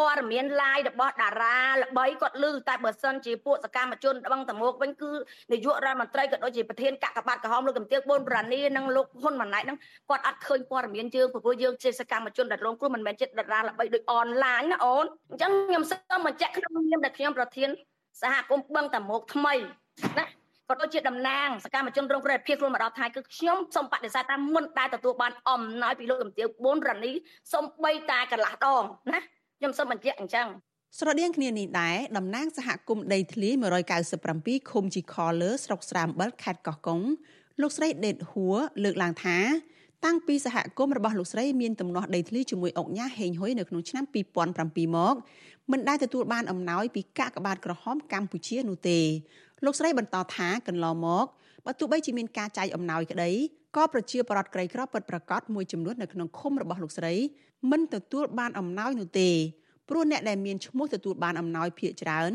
[SPEAKER 16] ព័ត៌មាន live របស់តារាល្បីគាត់លឺតែបើសិនជាពួកសកម្មជនបឹងតមោកវិញគឺនាយករដ្ឋមន្ត្រីក៏ដូចជាប្រធានកកបាត់ក្រហមលោកកំទៀកបូនប្រានីនិងលោកហ៊ុនម៉ាណែតហ្នឹងគាត់អត់ឃើញព័ត៌មានយើងព្រោះយើងជាសកម្មជនដែលរងគ្រោះមិនមែនជាតារាល្បីដូចអនឡាញណាអូនអញ្ចឹងខ្ញុំសូមបញ្ជាក់ក្នុងនាមដែលខ្ញុំប្រធានសហគមន៍បឹងតមោកថ្មីណា ក៏ដូចជាតំណាងសកម្មជនរងគ្រោះភាពខ្លួនមកដល់ថ្ងៃគឺខ្ញុំសូមបដិសេធថាមិនដែលទទួលបានអំណោយពីលោកកំទៀវបូនរ៉ានីសូមបីតាកន្លះដងណាខ្ញុំសូមបញ្ជាក់អញ្ចឹង
[SPEAKER 3] ស្រដៀងគ្នានេះដែរតំណាងសហគមន៍ដីធ្លី197ឃុំជីខលើស្រុកស្រាមបិលខេត្តកោះកុងលោកស្រីដេតហួរលើកឡើងថាតាំងពីសហគមន៍របស់លោកស្រីមានទំនាស់ដីធ្លីជាមួយអុកញ៉ាហេងហ៊ុយនៅក្នុងឆ្នាំ2007មក មិនដែលទទួលបានអំណោយពីកាកបាទក្រហមកម្ពុជានោះទេលោកស្រីបន្តថាកន្លងមកបើទោះបីជាមានការចែកអំណោយក្តីក៏ប្រជាពលរដ្ឋក្រីក្រពិតប្រាកដមួយចំនួននៅក្នុងឃុំរបស់លោកស្រីមិនទទួលបានអំណោយនោះទេព្រោះអ្នកដែលមានឈ្មោះទទួលបានអំណោយភាគច្រើន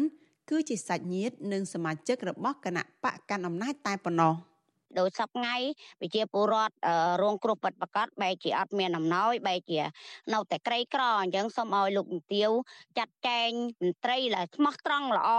[SPEAKER 3] គឺជាសាច់ញាតិនិងសមាជិករបស់គណៈបកកាន់អំណាចតែប៉ុណ្ណោះ។
[SPEAKER 17] ដោយសពថ្ងៃប្រជាពលរដ្ឋរងគ្រោះពិតប្រាកដបែរជាអត់មានអំណោយបែរជា នៅតែក្រីក្រអញ្ចឹងសូមឲ្យលោកជំទាវចាត់ចែងមន្ត្រីដែលស្មោះត្រង់ល្អ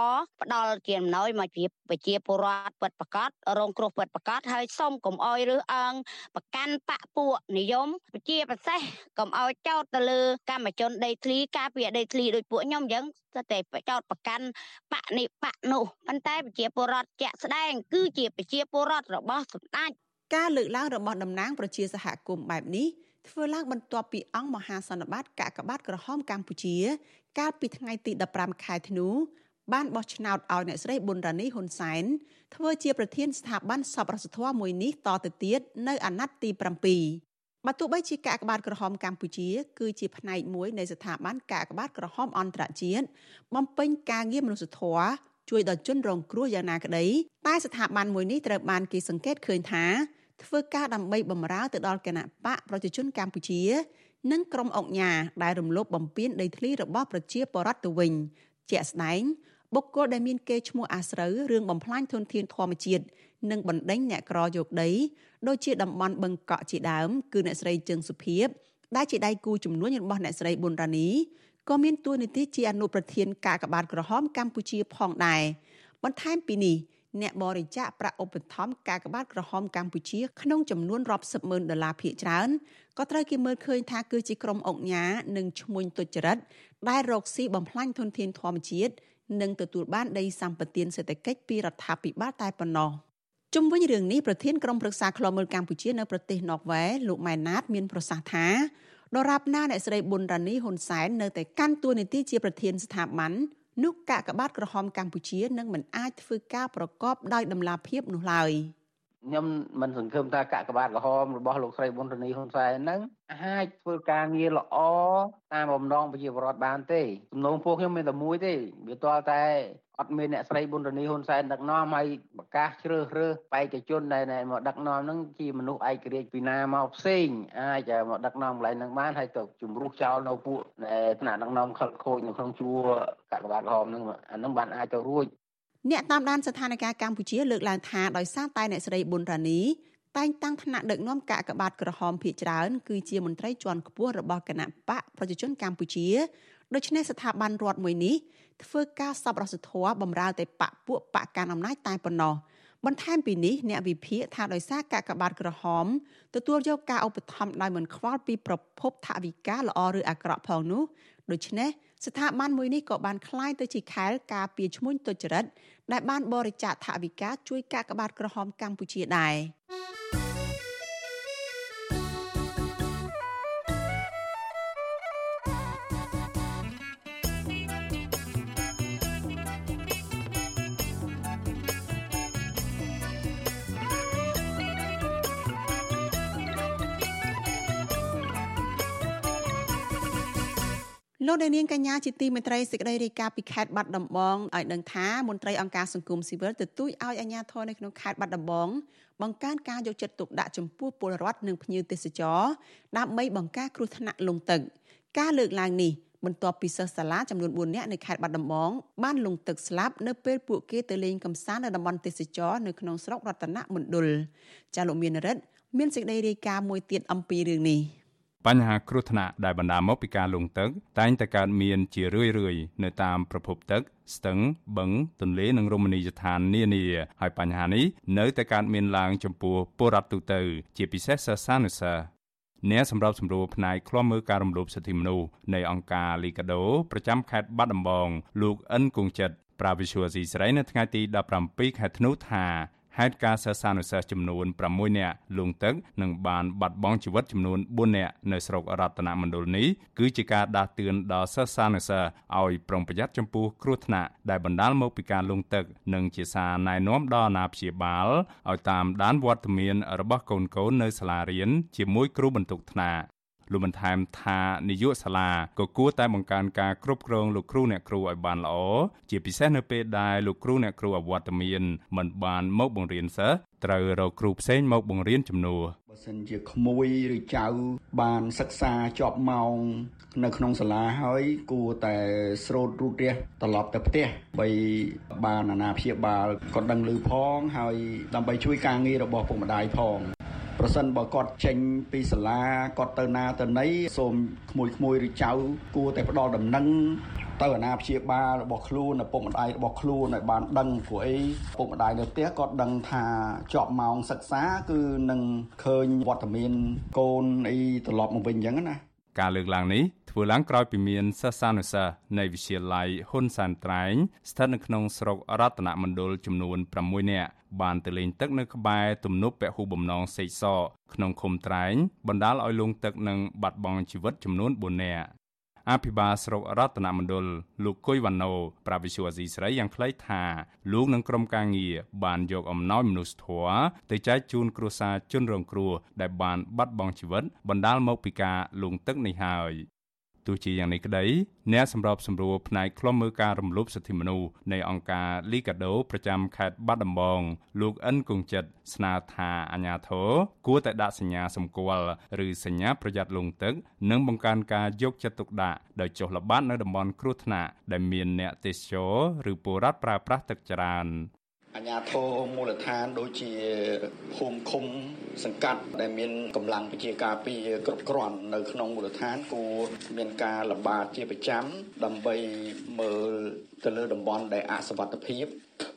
[SPEAKER 17] ផ្ដល់ជាអំណោយមកជាប្រជាពលរដ្ឋពិតប្រាកដរងគ្រោះពិតប្រាកដហើយសូមកុំអោយរើសអើងប្រកាន់បកពួកនិយមជាពិសេសកុំអោយចោតទៅលើកម្មជនដីធ្លីការពារដីធ្លីដោយពួកខ្ញុំអញ្ចឹងតែចោតប្រកាន់បកនេះបកនោះប៉ុន្តែប្រជាពលរដ្ឋជាក់ស្ដែងគឺជាប្រជាពលរដ្ឋរបស់សម្ដេច
[SPEAKER 3] ការលើកឡើងរបស់តំណាងប្រជាសហគមន៍បែបនេះធ្វើឡើងបន្ទាប់ពីអង្គមហាសន្និបាតកាកបាទ ក្រហមកម្ពុជា កាលពីថ្ងៃទី15ខែធ្នូបានបោះឆ្នោតឲ្យអ្នកស្រីប៊ុនរ៉ានីហ៊ុនសែនធ្វើជាប្រធានស្ថាប័នសប្បុរសធម៌មួយនេះតទៅទៀតនៅអាណត្តិទី7បើទោះបីជាកាកបាទក្រហមកម្ពុជា គឺជាផ្នែកមួយនៃស្ថាប័នកាកបាទក្រហមអន្តរជាតិបំពេញការងារមនុស្សធម៌ ជួយដល់ជនរងគ្រោះយ៉ាងណាក្តីតែស្ថាប័នមួយនេះត្រូវបានគេសង្កេតឃើញថាធ្វើការដើម្បីបំរើទៅដល់គណៈបកប្រជាជនកម្ពុជា និងក្រុមអង្គញាដែលរំលោភបំពានដីធ្លីរបស់ប្រជាពលរដ្ឋទៅវិញជាក់ស្ដែងបុគ្គលដែលមានកេរ្តិ៍ឈ្មោះអាស្រូវរឿងបំផ្លាញធនធានធម្មជាតិនិងបណ្ដេញអ្នកក្រយកដីដូចជាតំបន់បឹងកក់ជាដើម គឺអ្នកស្រីជើងសុភីបដែលជាដៃគូជំនួញរបស់អ្នកស្រីប៊ុនរ៉ានី ក៏មានតួនាទីជាអនុប្រធានការកបាតក្រហមកម្ពុជាផងដែរបន្ថែមពីនេះអ្នកបរិច្ចាគប្រាក់ឧបត្ថម្ភការកបាតក្រហមកម្ពុជាក្នុងចំនួនរាប់សិបម៉ឺនដុល្លារភាគច្រើនក៏ត្រូវគេមើលឃើញថាគឺជាក្រុមអង្គញានិងឈ្មួញទុច្ចរិតដែលរកស៊ីបំផ្លាញធនធានធម្មជាតិនិងទទួលបានដីសម្បត្តិសេដ្ឋកិច្ចពីរដ្ឋាភិបាលតែប៉ុណ្ណោះជុំវិញរឿងនេះប្រធានក្រុមប្រឹក្សាឃ្លាំមើលកម្ពុជានៅប្រទេសណ័រវេលោកម៉ែនណាតមានប្រសាសន៍ថា ដរាបណាអ្នកស្រីប៊ុនរ៉ានីហ៊ុនសែននៅតែកាន់តួនាទីជាប្រធានស្ថាប័ននោះកាកបាទក្រហមកម្ពុជានឹងមិនអាចធ្វើការប្រកបដោយតម្លាភាពនោះឡើយ
[SPEAKER 18] ខ្ញុំមិនសង្ឃឹមថាកាកបាទក្រហមរបស់លោកស្រីប៊ុនរនីហ៊ុនសែនហ្នឹងអាចធ្វើការងារល្អតាមបំណងប្រជាពលរដ្ឋបានទេសំណងពួកខ្ញុំមានតែមួយទេវាតើតែ អត់មានអ្នកស្រីប៊ុនរនីហ៊ុនសែនដឹកនាំហើយប្រកាសជ្រើសរើសបេក្ខជនដែលមកដឹកនាំហ្នឹងជាមនុស្សឯករាជ្យពីណាមកផ្សេងអាចមកដឹកនាំកន្លែងហ្នឹងបានហើយទៅជំរុះចោលនៅពួកថ្នាក់ដឹកនាំខលខូចនៅក្នុងជួរកាកបាទក្រហមហ្នឹងអាហ្នឹងបានអាចទៅរួច
[SPEAKER 3] អ្នកតាមដានស្ថានភាពកម្ពុជាលើកឡើងថាដោយសារតែអ្នកស្រីប៊ុនរ៉ានីតែងតាំងថ្នាក់ដឹកនាំកាកបាទក្រហមភាគច្រើនគឺជាមន្ត្រីជាន់ខ្ពស់របស់គណៈបកប្រជាជនកម្ពុជាដូច្នេះស្ថាប័នរដ្ឋមួយនេះ ធ្វើការសប្បុរសធម៌បំរើតែបកពួកបកកាន់អំណាចតែប៉ុណ្ណោះបន្ថែមពីនេះអ្នកវិភាគថាដោយសារកាកបាទក្រហមទទួលយកការឧបត្ថម្ភដោយមិនខ្វល់ពីប្រភពថវិកាល្អឬអាក្រក់ផងនោះដូច្នេះស្ថាប័នមួយនេះក៏បានคล้ายទៅជាខែលការពារឈ្មួញទុច្ចរិតដែលបានបរិច្ចាគថវិកាជួយកាកបាទក្រហមកម្ពុជាដែរ លោកនាងកញ្ញាជាទីមេត្រីសេចក្តីរាយការណ៍ពីខេត្តបាត់ដំបងឲ្យដឹងថាមន្ត្រីអង្គការសង្គមស៊ីវិលទទូចឲ្យអាជ្ញាធរនៅក្នុងខេត្តបាត់ដំបងបង្កើនការយកចិត្តទុកដាក់ចំពោះពលរដ្ឋនិងភ្ញៀវទេសចរដើម្បីបង្ការគ្រោះថ្នាក់លង់ទឹក ការលើកឡើងនេះបន្ទាប់ពីសិស្សសាលាចំនួន4នាក់នៅខេត្តបាត់ដំបងបានលង់ទឹកស្លាប់នៅពេលពួកគេទៅលេងកម្សាន្តនៅតំបន់ទេសចរនៅក្នុងស្រុករតនមណ្ឌលចាលោកមានរិទ្ធមានសេចក្តីរាយការណ៍មួយទៀតអំពីរឿងនេះ
[SPEAKER 4] បញ្ហាគ្រោះថ្នាក់ដែលបណ្ដាលមកពីការលង់ទឹកតែងតែកើតមានជារឿយៗនៅតាមប្រភពទឹក ស្ទឹង បឹង ទន្លេ និងរមណីយដ្ឋាននានាហើយបញ្ហានេះនៅតែកើតមានឡើងចំពោះពលរដ្ឋទូទៅ ជាពិសេសសិស្សានុសិស្សអ្នកសម្របសម្រួលផ្នែកឃ្លាំមើលការរំលោភសិទ្ធិមនុស្សនៃអង្គការលីកាដូប្រចាំខេត្តបាត់ដំបងលោកអិនគង្ជិតប្រាវិសុវស៊ីស្រីនៅថ្ងៃទី17ខែធ្នូថា ហេតុការសិស្សានុសិស្សចំនួន6នាក់លង់ទឹកនិងបានបាត់បង់ជីវិតចំនួន4នាក់នៅស្រុករតនមណ្ឌលនេះគឺជាការដាស់តឿនដល់សិស្សានុសិស្សឲ្យប្រុងប្រយ័ត្នចំពោះគ្រោះថ្នាក់ដែលបណ្ដាលមកពីការលង់ទឹកនិងជាសារណែនាំដល់អាណាព្យាបាលឲ្យតាមដានវត្តមានរបស់កូនកូននៅសាលារៀនជាមួយគ្រូបន្ទុកថ្នាក់ លោកបន្ថែមថានាយកសាលាក៏គួរតែបង្កើនការគ្រប់គ្រងលោកគ្រូអ្នកគ្រូឲ្យបានល្អជាពិសេសនៅពេលដែលលោកគ្រូអ្នកគ្រូអវត្តមានមិនបានមកបង្រៀនសិស្សត្រូវរកគ្រូផ្សេងមកបង្រៀនជំនួស
[SPEAKER 19] បើសិនជាក្មួយឬចៅបានសិក្សាជាប់ម៉ោងនៅក្នុងសាលាហើយគួរតែស្រោតរូតរះត្រឡប់ទៅផ្ទះបីបានអាណាព្យាបាលក៏ដឹងឮផងហើយដើម្បីជួយការងាររបស់ពុកម្ដាយផង ប្រសិនបើគាត់ចេញពីសាលាគាត់ទៅណាទៅណីសូមក្មួយក្មួយឬចៅគួរតែផ្ដល់ដំណឹងទៅអាណាព្យាបាលរបស់ខ្លួនឪពុកម្ដាយរបស់ខ្លួនឲ្យបានដឹងព្រោះអីឪពុកម្ដាយនៅផ្ទះគាត់ដឹងថាជាប់ម៉ោងសិក្សាគឺនឹងឃើញវត្តមានកូនអីត្រឡប់មកវិញអញ្ចឹងណា
[SPEAKER 4] ការលើកឡើងនេះធ្វើឡើងក្រោយពីមានសិស្សានុសិស្សនៃវិទ្យាល័យហ៊ុនសានត្រែងស្ថិតនៅក្នុងស្រុករតនមណ្ឌលចំនួន6នាក់បានទៅលេងទឹកនៅក្បែរទំនប់ពហុបំណងសេកសក្នុងឃុំត្រែងបណ្ដាលឲ្យលង់ទឹកនិងបាត់បង់ជីវិតចំនួន4នាក់ អភិបាលស្រុករតនមណ្ឌលលោកគុយវ៉ាណូប្រាវិសុអាស៊ីស្រីយ៉ាងខ្លីថាលោកនិងក្រុមការងារបានយកអំណោយមនុស្សធម៌ទៅចែកជូនគ្រួសារជនរងគ្រោះដែលបានបាត់បង់ជីវិតបណ្ដាលមកពីការលង់ទឹកនេះហើយ ទោះជាយ៉ាងនេះក្តីអ្នកសម្របសម្រួលផ្នែកឃ្លាំមើលការរំលោភសិទ្ធិមនុស្សនៃអង្គការ Liga do ប្រចាំខេត្តបាត់ដំបងលោកអិនគង្ជិតស្នើថាអាជ្ញាធរគួរតែដាក់សញ្ញាសម្គាល់ឬសញ្ញាប្រយ័ត្នលង់ទឹកនិងបង្កើនការយកចិត្តទុកដាក់ដោយចុះល្បាតនៅតំបន់គ្រោះថ្នាក់ដែលមានអ្នកទេសចរឬពលរដ្ឋប្រើប្រាស់ទឹកច្រើន
[SPEAKER 19] អាជ្ញាធរមូលដ្ឋានដូចជាភូមិឃុំសង្កាត់ដែលមានកម្លាំងប្រជាការពារគ្រប់គ្រាន់នៅក្នុងមូលដ្ឋានគួរមានការល្បាតជាប្រចាំដើម្បីមើលទៅលើតំបន់ដែលអសវត្ថភាព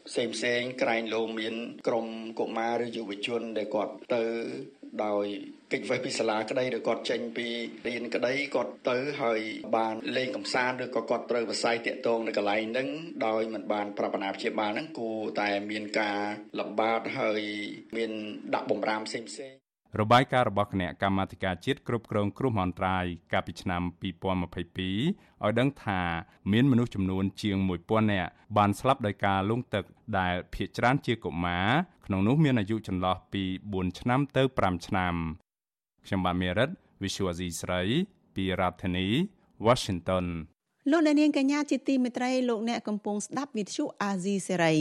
[SPEAKER 19] ផ្សេងផ្សេងក្រែងលោមាន ក្រុមកុមារឬយុវជនដែលគាត់ទៅដោយ កិច្ចវេះពីសាលាក្តីឬគាត់ចេញពីរៀនក្តីគាត់ទៅហើយបានលេងកំសាន្តឬក៏គាត់ត្រូវបស័យតាក់ទងនៅកន្លែងហ្នឹងដោយមិនបានប្រាប់អាណាព្យាបាលហ្នឹងគួរតែមានការលំបាកហើយមានដាក់បំរាមផ្សេងផ្សេង
[SPEAKER 4] របាយការណ៍របស់គណៈកម្មាធិការជាតិគ្រប់គ្រងគ្រោះមហន្តរាយកាលពីឆ្នាំ2022ឲ្យដឹងថាមានមនុស្សចំនួនជាង1000នាក់បានស្លាប់ដោយការលង់ទឹកដែលភ ieck ច្រើនជាកុមារក្នុងនោះមានអាយុចន្លោះពី4ឆ្នាំទៅ5ឆ្នាំ ខ្ញុំបាទមេរិត Visual Asia ស្រីពីរដ្ឋធានី Washington
[SPEAKER 3] លោកអ្នកនាងកញ្ញាជាទីមេត្រីលោកអ្នកកំពុងស្ដាប់វិទ្យុអាស៊ីសេរី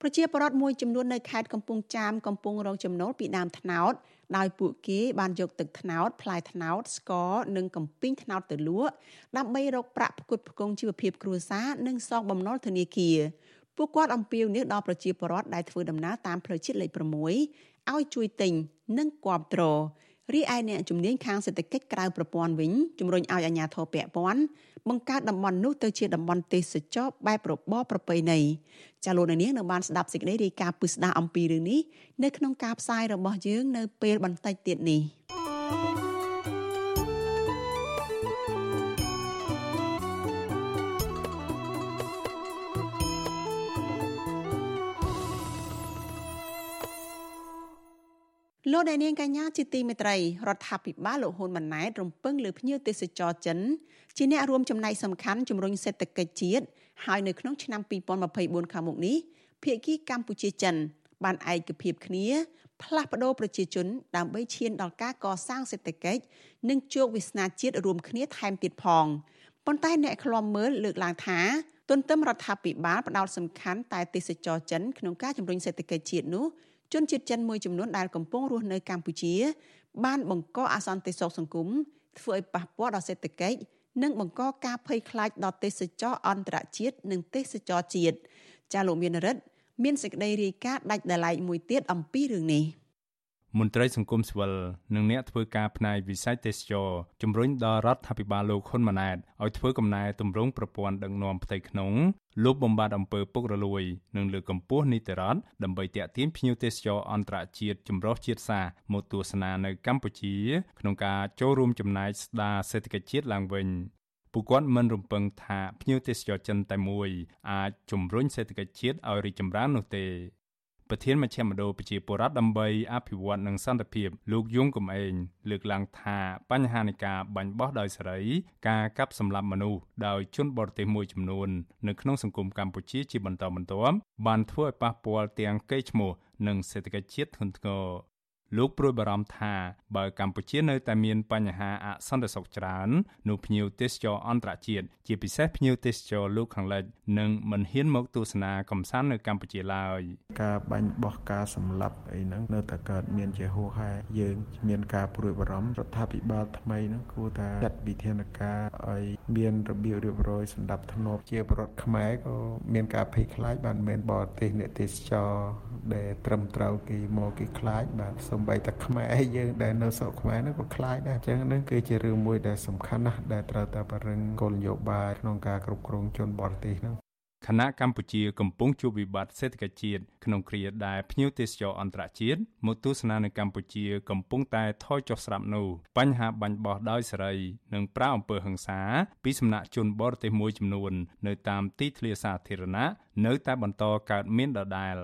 [SPEAKER 3] ប្រជាពលរដ្ឋមួយចំនួននៅខេត្តកំពង់ចាមកំពុងរងចំណូលពីដើមត្នោតដោយពួកគេបានយកទឹកត្នោតផ្លែត្នោតស្ករនិងកំពីងត្នោតទៅលក់ដើម្បីរកប្រាក់ផ្គត់ផ្គង់ជីវភាពគ្រួសារនិងសងបំណុលធនាគារពួកគាត់អំពាវនាវដល់ប្រជាពលរដ្ឋដែលធ្វើដំណើរតាមផ្លូវជាតិលេខ6ឲ្យជួយទិញនិងគាំទ្រ រីឯអ្នកជំនាញខាងសេដ្ឋកិច្ចក្រៅប្រព័ន្ធវិញជំរុញឲ្យអាជ្ញាធរពាក់ព័ន្ធបង្កើតតំបន់នោះទៅជាតំបន់ទេសចរបែបរបបប្រពៃណីចាលោកនាងនៅបានស្ដាប់សេចក្តីរាយការណ៍ពិស្ដារអំពីរឿងនេះនៅក្នុងការផ្សាយរបស់យើងនៅពេលបន្តិចទៀតនេះ លោកអ្នកនាងកញ្ញាជាទីមេត្រីរដ្ឋាភិបាលលោកហ៊ុនម៉ាណែតរំពឹងលើភ្ញៀវទេសចរចិនជាអ្នករួមចំណែកសំខាន់ជំរុញសេដ្ឋកិច្ចជាតិហើយនៅក្នុងឆ្នាំ2024ខាងមុខនេះភាគីកម្ពុជាចិន បានឯកភាពគ្នា ផ្លាស់ប្តូរប្រជាជន ដើម្បីឈានដល់ការកសាងសេដ្ឋកិច្ចនិងជោគវាសនាជាតិរួមគ្នាថែមទៀតផងប៉ុន្តែអ្នកខ្លំមើលលើកឡើងថាទន្ទឹមរដ្ឋាភិបាលផ្ដោតសំខាន់តែទេសចរចិនក្នុងការជំរុញសេដ្ឋកិច្ចជាតិនោះ ជនជាតិចិនមួយចំនួនដែលកំពុងរស់នៅកម្ពុជា បានបង្កអសន្តិសុខសង្គមធ្វើឲ្យប៉ះពាល់ដល់សេដ្ឋកិច្ចនិងបង្កការភ័យខ្លាចដល់ទេសចរអន្តរជាតិនិងទេសចរជាតិចាលោកមានរិទ្ធមានសេចក្តីរាយការណ៍ដាច់ដライមួយទៀតអំពីរឿងនេះ។
[SPEAKER 4] មន្ត្រីសង្គមស៊ីវិលនិងអ្នកធ្វើការផ្នែកវិស័យទេសចរជំរុញដល់រដ្ឋាភិបាលលោកហ៊ុនម៉ាណែតឲ្យធ្វើកំណែទម្រង់ប្រព័ន្ធដឹកនាំផ្ទៃក្នុងលុបបំបាត់អំពើពុករលួយ និងលើកកម្ពស់នីតិរដ្ឋដើម្បីទាក់ទាញភ្ញៀវទេសចរអន្តរជាតិចម្រុះជាតិសាសន៍មកទស្សនានៅកម្ពុជា ក្នុងការចូលរួមចំណែកស្ដារសេដ្ឋកិច្ចជាតិឡើងវិញពួកគាត់មិនរំពឹងថាភ្ញៀវទេសចរចិនតែមួយអាចជំរុញសេដ្ឋកិច្ចជាតិឲ្យរីកចម្រើននោះទេ ប្រធានមជ្ឈមណ្ឌលប្រជាពលរដ្ឋដើម្បីអភិវឌ្ឍនិងសន្តិភាពលោកយងកំឯងលើកឡើងថាបញ្ហានៃការបាញ់បោះដោយសេរីការកាប់សម្លាប់មនុស្សដោយជនបរទេសមួយចំនួននៅក្នុងសង្គមកម្ពុជាជាបន្តបន្ទាប់បានធ្វើឲ្យប៉ះពាល់ទាំងកេរ្តិ៍ឈ្មោះនិងសេដ្ឋកិច្ចជាតិធ្ងន់ធ្ងរ លោកព្រួយបារម្ភថាបើកម្ពុជានៅតែមានបញ្ហាអសន្តិសុខច្រើននោះភ្ញៀវទេសចរអន្តរជាតិជាពិសេសភ្ញៀវទេសចរលោកខាងលិចនឹងមិនហ៊ានមកទស្សនាកំសាន្តនៅកម្ពុជាឡើយ
[SPEAKER 20] ការបាញ់បោះការសម្លាប់អីហ្នឹងនៅតែកើតមានជាហូរហែយើងមានការព្រួយបារម្ភរដ្ឋាភិបាលថ្មីហ្នឹងគួរតែចាត់វិធានការឲ្យមានរបៀបរៀបរយសម្ដាប់ធ្នាប់ជាប្រវត្តិខ្មែរក៏មានការភ័យខ្លាចបានមិនមែនបរទេសអ្នកទេសចរដែលត្រឹមត្រូវគេមកគេខ្លាចបាទសូម្បីតែខ្មែរយើងដែលនៅស្រុកខ្មែរនោះក៏ខ្លាចដែរអញ្ចឹងនឹងគឺជារឿងមួយដែលសំខាន់ណាស់ដែលត្រូវតែបរិងគោលនយោបាយក្នុងការគ្រប់គ្រងជនបរទេសនោះ
[SPEAKER 4] គណៈកម្ពុជាកំពុងជួបវិបត្តិសេដ្ឋកិច្ចជាតិក្នុងគ្រាដែលភ្ញៀវទេសចរអន្តរជាតិមកទស្សនានៅកម្ពុជាកំពុងតែថយចុះស្រាប់នោះបញ្ហាបាញ់បោះដោយសេរីនិងប្រាអំពើហិង្សាពីសំណាក់ជនបរទេសមួយចំនួន នៅតាមទីធ្លាសាធារណៈនៅតែបន្តកើតមានដដែល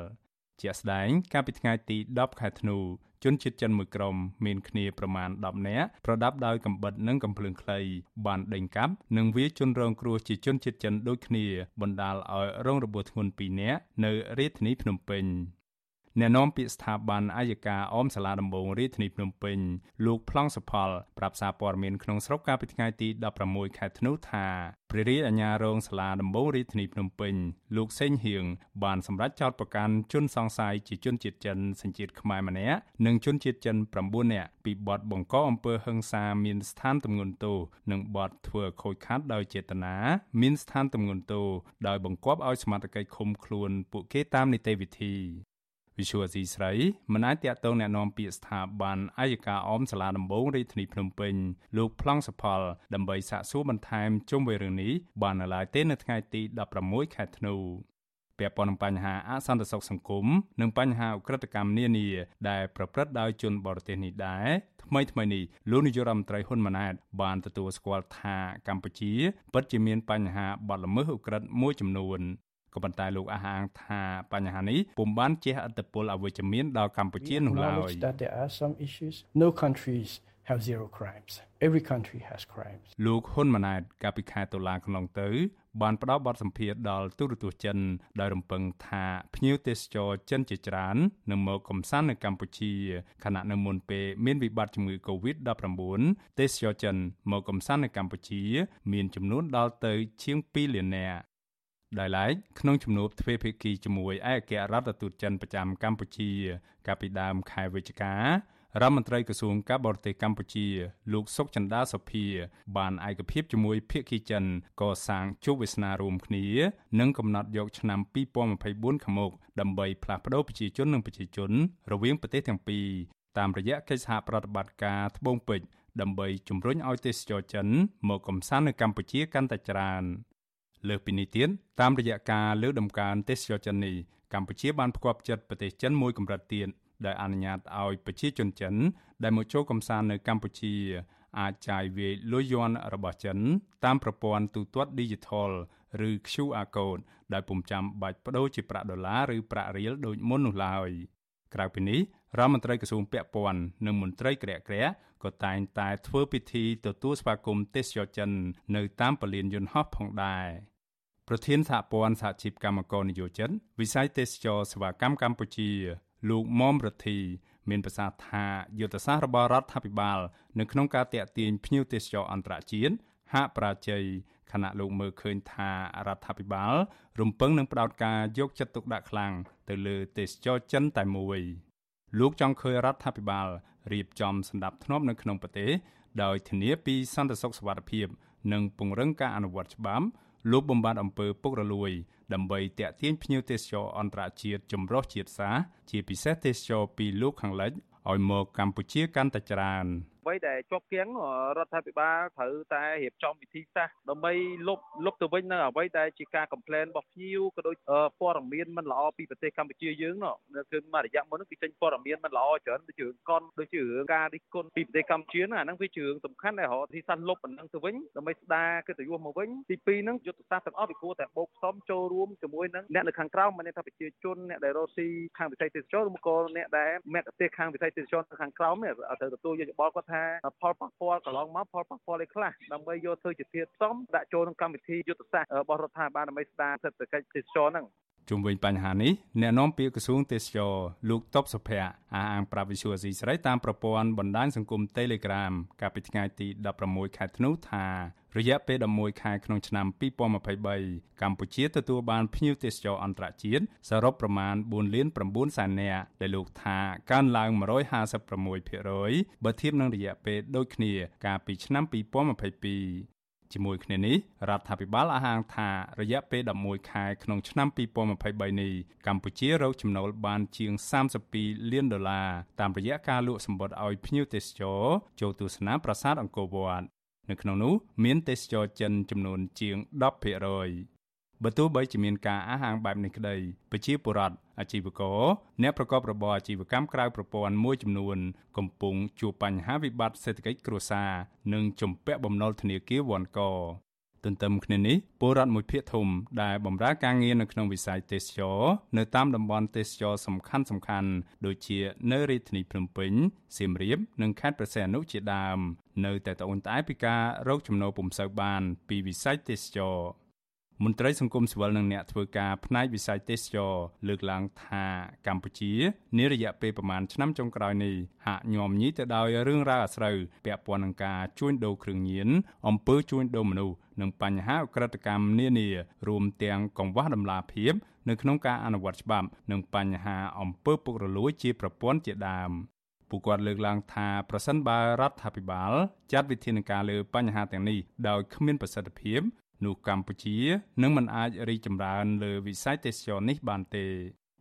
[SPEAKER 4] ជាក់ស្ដែងកាលពីថ្ងៃទី10ខែធ្នូ ជនជាតិចិនមួយក្រុមមានគ្នាប្រមាណ10នាក់ប្រដាប់ដោយកំបិតនិងកំភ្លើងខ្លីបានដេញកាប់និងវាយជនរងគ្រោះជាជនជាតិចិនដូចគ្នាបណ្ដាលឲ្យរងរបួសធ្ងន់2នាក់នៅរាជធានីភ្នំពេញ អ្នកនាំពាក្យស្ថាប័នអាយកាអមសាលាដំបងរាជធានីភ្នំពេញលោកប្លង់សុផលប្រាប់សារព័ត៌មានក្នុងស្រុកកាលពីថ្ងៃទី16ខែធ្នូថាព្រះរាជអាជ្ញារងសាលាដំបងរាជធានីភ្នំពេញលោកសេងហៀងបានសម្រេចចោទប្រកាន់ជនសង្ស័យជាជនជាតិចិនសញ្ជាតិខ្មែរម្នាក់និងជនជាតិចិន9នាក់ពីបទបង្កអំពើហិង្សាមានស្ថានទម្ងន់ទោសនិងបទធ្វើខូចខាតដោយចេតនាមានស្ថានទម្ងន់ទោសដោយបង្គាប់ឲ្យសមត្ថកិច្ចឃុំខ្លួនពួកគេតាមនីតិវិធី វិសុវអសីស្រីមិនអាចតាក់ទងแนะនាំពាក្យស្ថាប័នអាយកាអមសាលាដំបងរាជធានីភ្នំពេញលោកប្លង់សផលដើម្បីសាកសួរបន្ថែមជុំវិញរឿងនេះបាននៅឡើយទេនៅថ្ងៃទី16ខែធ្នូពាក់ព័ន្ធនឹងបញ្ហាអសន្តិសុខសង្គមនិងបញ្ហាអ ுக ្រិតកម្មនានាដែលប្រព្រឹត្តដោយជនបរទេសនេះដែរថ្មីថ្មីនេះលោកនាយករដ្ឋមន្ត្រីហ៊ុនម៉ាណែតបានទទួលស្គាល់ថាកម្ពុជាពិតជាមានបញ្ហាបទល្មើសអ ுக ្រិតមួយចំនួន ក៏ប៉ុន្តែលោកអះអាងថាបញ្ហានេះពុំបានជះឥទ្ធិពលអវិជ្ជមានដល់កម្ពុជានោះឡើយ
[SPEAKER 21] No countries have zero crimes every country has crimes
[SPEAKER 4] លោកហ៊ុនម៉ាណែតកាលពីខែតុលាកន្លងទៅ បានផ្ដល់បទសម្ភាសន៍ដល់ទូរទស្សន៍ចិនដោយរំពឹងថាភ្ញៀវទេសចរចិនជាច្រើននឹងមកកំសាន្តនៅកម្ពុជាខណៈនៅមុនពេលមានវិបត្តិជំងឺ Covid-19 ទេសចរចិនមកកំសាន្តនៅកម្ពុជា មានចំនួនដល់ទៅជាង2លាននាក់ ដោយឡែកក្នុងជំនួបទ្វេភាគីជាមួយឯកអគ្គរដ្ឋទូតចិនប្រចាំកម្ពុជា កាលពីដើមខែវិច្ឆិការដ្ឋមន្ត្រីក្រសួងការបរទេសកម្ពុជា លោកសុកចន្ទាសុភា បានឯកភាពជាមួយភាគីចិនកសាងជោគវាសនារួមគ្នានិងកំណត់យកឆ្នាំ2024ខាងមុខដើម្បីផ្លាស់ប្តូរប្រជាជននិងប្រជាជន រវាងប្រទេសទាំងពីរតាមរយៈកិច្ចសហប្រតិបត្តិការត្បូងពេជ្រដើម្បីជំរុញឲ្យទេសចរចិនមកកំសាន្តនៅកម្ពុជាកាន់តែច្រើន។ លើសពីនេះទៀតតាមរយៈការលើកដំកើងទេសចរចិននេះកម្ពុជាបានផ្គាប់ចិត្តប្រទេសចិនមួយកម្រិតទៀតដែលអនុញ្ញាតឲ្យប្រជាជនចិន ដែលមកចូលកំសាន្តនៅកម្ពុជា អាចចាយវាយលុយយន់របស់ចិន តាមប្រព័ន្ធទូទាត់ Digital ឬ QR code ដែលពុំចាំបាច់ប្តូរជាប្រាក់ដុល្លារឬប្រាក់រៀលដូចមុននោះឡើយក្រៅពីនេះរដ្ឋមន្ត្រីក្រសួងពាក់ព័ន្ធនិងមន្ត្រីក្រាក់ក្រា ក់ក៏តែងតែធ្វើពិធីទទួលស្វាគមន៍ទេសចរចិននៅតាមពលានយន្តហោះផងដែរប្រធានសហព័ន្ធសហជីពកម្មករនិយោជិតវិស័យទេសចរសេវាកម្មកម្ពុជា លោកមុំរទ្ធីមានប្រសាសន៍ថាយុទ្ធសាស្ត្ររបស់រដ្ឋាភិបាលនៅក្នុងការតាក់ទាញភ្ញៀវទេសចរអន្តរជាតិហាក់ប្រាជ័យខណៈលោកមើលឃើញថារដ្ឋាភិបាល រំពឹងនឹងផ្ដោតការយកចិត្តទុកដាក់ខ្លាំងទៅលើទេសចរចិនតែមួយ លោកចង់ឃើញរដ្ឋាភិបាលរៀបចំសម្ដាប់ធ្នាប់នៅក្នុងប្រទេសដោយធានាពីសន្តិសុខសុវត្ថិភាព និងពង្រឹងការអនុវត្តច្បាប់លុបបំបាត់អំពើពុករលួយ ដើម្បីតាក់ទាញភ្ញៀវទេសចរអន្តរជាតិចម្រុះជាតិសាសន៍ជាពិសេសទេសចរពីលោកខាងលិចឲ្យមកកម្ពុជាកាន់តែច្រើន។
[SPEAKER 5] អ្វីដែលជាប់គាំងរដ្ឋាភិបាលត្រូវតែរៀបចំវិធីសាស្ត្រដើម្បីលុបលុបទៅវិញនៅអ្វីដែលជាការ complain របស់ភ្ញៀវក៏ដូចព័ត៌មានមិនល្អពីប្រទេសកម្ពុជាយើងនោះគឺមួយរយៈមុនគឺចេញព័ត៌មានមិនល្អច្រើនដូចជារឿងកុនដូចជារឿងការរិះគន់ពីប្រទេសកម្ពុជាណាហ្នឹងវាជារឿងសំខាន់ដែលរកទីសាស្ត្រលុបប៉ុណ្ណឹងទៅវិញដើម្បីស្ដារកិត្តិយសមកវិញទី2ហ្នឹងយុទ្ធសាស្ត្រទាំងអស់វាគួរតែបូកផ្សំចូលរួមជាមួយនឹងអ្នកនៅខាងក្រៅមិនថាប្រជាជនអ្នកដែលរស់ស៊ីខាងវិស័យទេសចរឬក៏អ្នកដែលមគ្គទេសខាងវិស័យទេសចរខាងក្រៅត្រូវទទួលយកយោបល់គាត់ថាផលប៉ះពាល់កន្លងមកផលប៉ះពាល់អីខ្លះដើម្បីយកធ្វើជាធាតុផ្សំដាក់ចូលក្នុងកម្មវិធីយុទ្ធសាស្ត្ររបស់រដ្ឋាភិបាលដើម្បីស្ដារសេដ្ឋកិច្ចទេសចរហ្នឹង
[SPEAKER 4] ជុំវិញបញ្ហានេះអ្នកនាំពាក្យក្រសួងទេសចរលោកតបសុភ័ក្រអះអាងប្រាប់វិសុវអស៊ីស្រីតាមប្រព័ន្ធបណ្ដាញសង្គម Telegram កាលពីថ្ងៃទី16ខែធ្នូថារយៈពេល11ខែក្នុងឆ្នាំ2023កម្ពុជាទទួលបានភ្ញៀវទេសចរអន្តរជាតិសរុបប្រមាណ4លាន9សែននាក់ដែលលោកថាកើនឡើង156%បើធៀបនឹងរយៈពេលដូចគ្នា កាលពីឆ្នាំ2022 ជាមួយគ្នានេះរដ្ឋាភិបាលអះអាងថារយៈពេល11ខែក្នុងឆ្នាំ2023នេះកម្ពុជារកចំណូលបានជាង32លានដុល្លារតាមរយៈការលក់សម្បត្តិឲ្យភ្ញៀវទេសចរចូលទស្សនាប្រាសាទអង្គរវត្តនៅក្នុងនោះមានទេសចរចិនចំនួនជាង10% បើទោះបីជាមានការអះអាងបែបនេះក្តីប្រជាពលរដ្ឋអាជីវករអ្នកប្រកបរបរអាជីវកម្មក្រៅប្រព័ន្ធមួយចំនួន កំពុងជួបបញ្ហាវិបត្តិសេដ្ឋកិច្ចគ្រួសារនិងជំពាក់បំណុលធនាគារវ៉ាន់កទន្ទឹមគ្នានេះពលរដ្ឋមួយភាគធំដែលបម្រើការងារនៅក្នុងវិស័យទេសចរនៅតាមតំបន់ទេសចរសំខាន់សំខាន់ដូចជានៅរាជធានីភ្នំពេញសៀមរាប និងខេត្តព្រះសីហនុជាដើម នៅតែត្អូញត្អែពីការរកចំណូលពុំសូវបាន ពីវិស័យទេសចរ មន្ត្រីសង្គមស៊ីវិលនិងអ្នកធ្វើការផ្នែកវិស័យទេសចរលើកឡើងថាកម្ពុជានារយៈពេលប្រមាណឆ្នាំចុងក្រោយនេះហាក់ញោមញីទៅដោយរឿងរ៉ាវអាស្រូវពាក់ព័ន្ធនឹងការជួញដូរគ្រឿងញៀនអំពើជួញដូរមនុស្សនិងបញ្ហាអក្រិតកម្មនានារួមទាំងកង្វះដំណាភាពនៅក្នុងការអនុវត្តច្បាប់ និងបញ្ហាអំពើពុករលួយជាប្រព័ន្ធជាដើមពួកគាត់លើកឡើងថាប្រសិនបើរដ្ឋាភិបាលចាត់វិធានការលើបញ្ហាទាំងនេះដោយគ្មានប្រសិទ្ធភាព នោះកម្ពុជានឹងមិនអាចរីកចម្រើនលើវិស័យទេសចរនេះបានទេ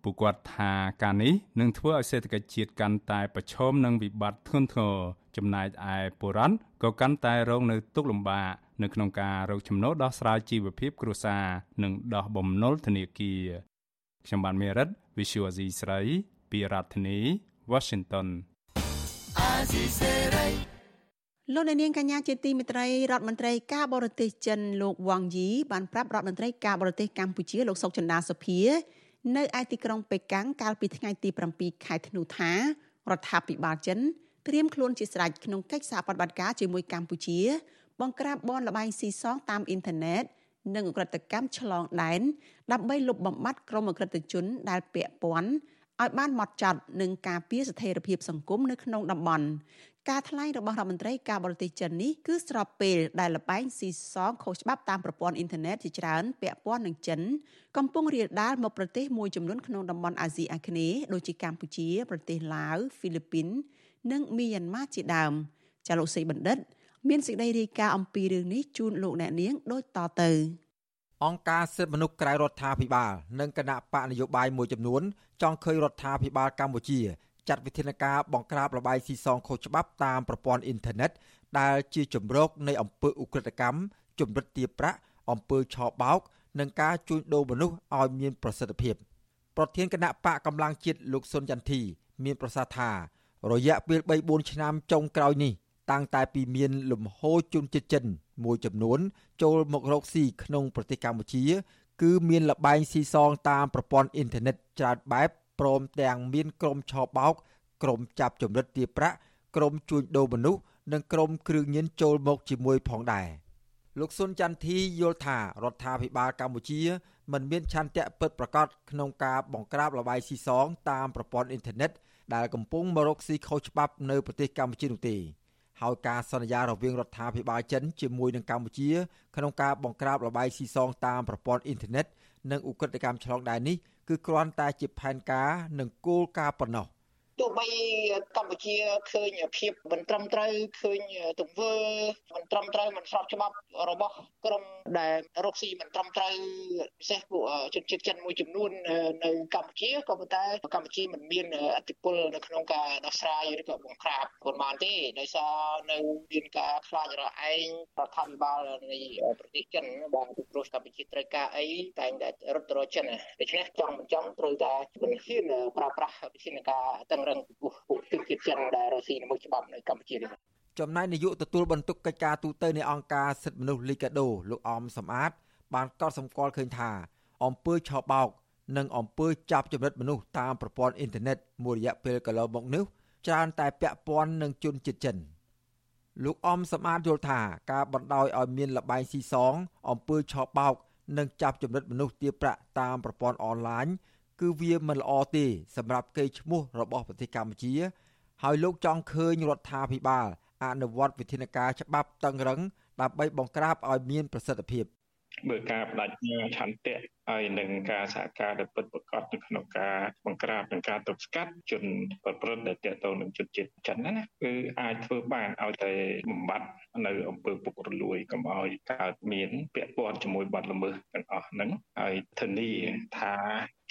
[SPEAKER 4] ពួកគាត់ថាការនេះនឹងធ្វើឲ្យសេដ្ឋកិច្ចជាតិកាន់តែប្រឈមនឹងវិបត្តិធ្ងន់ធ្ងរចំណែកឯបុរដ្ឋក៏កាន់តែរងនៅទុក្ខលំបាកនៅក្នុងការរកចំណូលដោះស្រាយជីវភាពគ្រួសារនិងដោះបំណុលធនាគារខ្ញុំបានមេរិត Visual Asia ស្រីពីរដ្ឋធានី Washington អាស៊ីសេ
[SPEAKER 3] រី លោកអ្នកនាងកញ្ញាជាទីមេត្រីរដ្ឋមន្ត្រីការបរទេសចិនលោកវ៉ាងយីបានប្រាប់រដ្ឋមន្ត្រីការបរទេសកម្ពុជាលោកសុកចិន្តាសុភានៅឯទីក្រុងប៉េកាំងកាលពីថ្ងៃទី7ខែធ្នូថារដ្ឋាភិបាលចិនត្រៀមខ្លួនជាស្រេចក្នុងកិច្ចសហប្រតិបត្តិការជាមួយកម្ពុជា បង្ក្រាបបនលបែងស៊ីសងតាមអ៊ីនធឺណិតនិងអ ுக ្រិតកម្មឆ្លងដែនដើម្បីលុបបំបាត់ក្រុមអ ுக ្រិតជនដែលពាក់ព័ន្ធ ឲ្យបានម៉ត់ចត់នឹងការពារស្ថិរភាពសង្គមនៅក្នុងតំបន់ការថ្លែងរបស់រដ្ឋមន្ត្រីការបរទេសចិននេះគឺស្របពេលដែលលបែងស៊ីសងខុសច្បាប់តាមប្រព័ន្ធអ៊ីនធឺណិតជាច្រើនពាក់ព័ន្ធនឹងចិនកំពុងរាលដាលមកប្រទេសមួយចំនួនក្នុងតំបន់អាស៊ីអាគ្នេយ៍ដូចជាកម្ពុជា ប្រទេសឡាវហ្វីលីពីន និងមីយ៉ាន់ម៉ាជាដើមចាលោកសីបណ្ឌិត មានសេចក្តីរាយការណ៍អំពីរឿងនេះជូនលោកអ្នកនាងដូចតទៅ
[SPEAKER 22] អង្គការសិទ្ធិមនុស្សក្រៅរដ្ឋាភិបាលនិងគណៈបកនយោបាយមួយចំនួនចង់ឃើញរដ្ឋាភិបាលកម្ពុជាចាត់វិធានការបង្ក្រាបលបាយស៊ីសងខុសច្បាប់តាមប្រព័ន្ធអ៊ីនធឺណិតដែលជាជំរកនៃអំពើឧក្រិដ្ឋកម្មជំរិតទារប្រាក់អំពើឆបោក និងការជួញដូរមនុស្សឲ្យមានប្រសិទ្ធភាពប្រធានគណៈបកកម្លាំងជាតិលោកសុនចន្ទធី មានប្រសាសន៍ថារយៈពេល3-4ឆ្នាំចុងក្រោយនេះ តាំងតែពីមានលំហូរជនជាតិចិន មួយចំនួន ចូលមករកស៊ីក្នុងប្រទេសកម្ពុជា គឺមានលបែងស៊ីសងតាមប្រព័ន្ធអ៊ីនធឺណិតច្រើនបែបព្រមទាំងមានក្រុមឆោបោកក្រុមចាប់ចម្រិតទារប្រាក់ក្រុមជួញដូរមនុស្សនិងក្រុមគ្រឿងញៀនចូលមកជាមួយផងដែរលោកសុនចន្ទធីយល់ថារដ្ឋាភិបាលកម្ពុជាមិនមានឆន្ទៈពិតប្រាកដក្នុងការបង្ក្រាបលបាយស៊ីសងតាមប្រព័ន្ធអ៊ីនធឺណិតដែលកំពុងមករកស៊ីខុសច្បាប់នៅប្រទេសកម្ពុជានោះទេ ហើយការសន្យារវាងរដ្ឋាភិបាលចិនជាមួយនឹងកម្ពុជា ក្នុងការបង្ក្រាបលបាយស៊ីសងតាមប្រព័ន្ធអ៊ីនធឺណិតនិងឧក្រិដ្ឋកម្មឆ្លងដែននេះគឺគ្រាន់តែជាផែនការនិងគោលការណ៍ប៉ុណ្ណោះ
[SPEAKER 23] ទោះបីកម្ពុជាឃើញភាពមិនត្រឹមត្រូវឃើញទង្វើមិនត្រឹមត្រូវមិនស្របច្បាប់របស់ក្រុមដែលរកស៊ីមិនត្រឹមត្រូវពិសេសពួកជនជាតិចិនមួយចំនួននៅកម្ពុជាក៏ប៉ុន្តែកម្ពុជាមិនមានអធិបុលនៅក្នុងការដោះស្រាយឬក៏បង្ក្រាបខ្លួនបានទេដោយសារនៅមានការខ្លាចរឯងរដ្ឋាភិបាលនៃប្រទេសចិនបានពីព្រោះកម្ពុជាត្រូវការអីតែងតែរត់ទៅរកចិនដូច្នេះចង់មិនចង់ត្រូវតែជំនឿប្រើប្រាស់វិធានការតឹងរឹងពីពួកទឹកជាតិចិនដែលរស់ស៊ីនៅមុខច្បាប់នៅកម្ពុជានេះ
[SPEAKER 22] ចំណែកនាយកទទួលបន្ទុកកិច្ចការទូតនៃអង្គការសិទ្ធិមនុស្សលីកាដូលោកអមសំអាត បានកត់សម្គាល់ឃើញថាអំពើឆោបោក និងអំពើចាប់ចម្រិតមនុស្សតាមប្រព័ន្ធអ៊ីនធឺណិតមួយរយៈពេលកន្លងមកនេះច្រើនតែពាក់ព័ន្ធនឹងជនជាតិចិនលោកអមសម្អាតយល់ថាការបណ្ដោយឲ្យមានលបែងស៊ីសងអំពើឆោបោក និងចាប់ចម្រិតមនុស្សទារប្រាក់តាមប្រព័ន្ធអនឡាញ គឺវាមិនល្អទេសម្រាប់កេរ្តិ៍ឈ្មោះរបស់ប្រទេសកម្ពុជា ហើយលោកចង់ឃើញរដ្ឋាភិបាលអនុវត្តវិធានការច្បាប់តឹងរឹងដើម្បីបង្ក្រាបឲ្យមានប្រសិទ្ធភាព
[SPEAKER 11] មើលការបដិញ្ញាឆន្ទៈហើយនឹងការសហការដែលពិតប្រាកដនៅក្នុងការបង្ក្រាបនិងការទប់ស្កាត់ជនប្រព្រឹត្តដែលទាក់ទងនឹងជនជាតិចិនណាគឺអាចធ្វើបានឲ្យតែបំបត្តិនៅអំពើពុករលួយកុំឲ្យកើតមានពាក់ព័ន្ធជាមួយបទល្មើសទាំងអស់ហ្នឹងហើយធានាថា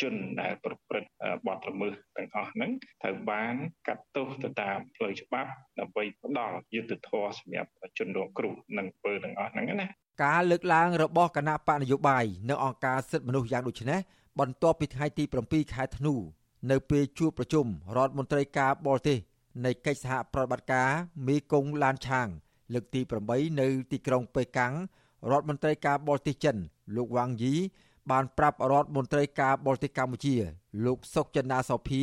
[SPEAKER 11] ជនដែលប្រព្រឹត្តបទល្មើសទាំងអស់ហ្នឹងត្រូវបានកាត់ទោសទៅតាមផ្លូវច្បាប់ដើម្បីផ្ដល់យុត្តិធម៌សម្រាប់ជនរងគ្រោះនិងអំពើទាំងអស់ហ្នឹងណា
[SPEAKER 22] ការលើកឡើងរបស់គណៈបកនយោបាយនៅអង្គការសិទ្ធិមនុស្សយ៉ាងដូចនេះបន្ទាប់ពីថ្ងៃទី7ខែធ្នូនៅពេលជួបប្រជុំរដ្ឋមន្ត្រីការបរទេសនៃកិច្ចសហប្រតិបត្តិការមេគង្គឡានឆាង លើកទី8នៅទីក្រុងប៉េកាំងរដ្ឋមន្ត្រីការបរទេសចិន លោកវ៉ាងយីបានប្រាប់រដ្ឋមន្ត្រីការបរទេសកម្ពុជា លោកសុកចិន្តាសោភា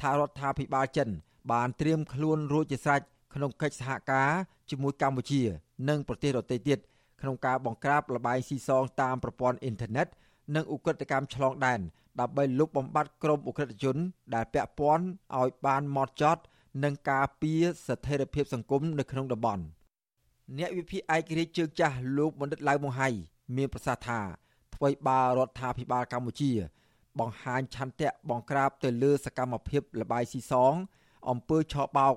[SPEAKER 22] ថារដ្ឋាភិបាលចិន បានត្រៀមខ្លួនរួចជាស្រេចក្នុងកិច្ចសហការជាមួយកម្ពុជា និងប្រទេសដទៃទៀត ក្នុងការបង្ក្រាបលបែងស៊ីសងតាមប្រព័ន្ធអ៊ីនធឺណិតនិងឧក្រិដ្ឋកម្មឆ្លងដែនដើម្បីលុបបំបាត់ក្រុមឧក្រិដ្ឋជន ដែលពាក់ព័ន្ធឲ្យបានម៉ត់ចត់និងការពារស្ថិរភាពសង្គមនៅក្នុងតំបន់អ្នកវិភាគឯករាជ្យជើងចាស់លោកបណ្ឌិតឡៅម៉ុងហៃមានប្រសាសន៍ថាអ្វីបើរដ្ឋាភិបាលកម្ពុជា បង្ហាញឆន្ទៈបង្ក្រាបទៅលើសកម្មភាពលបាយស៊ីសងអំពើឆបោក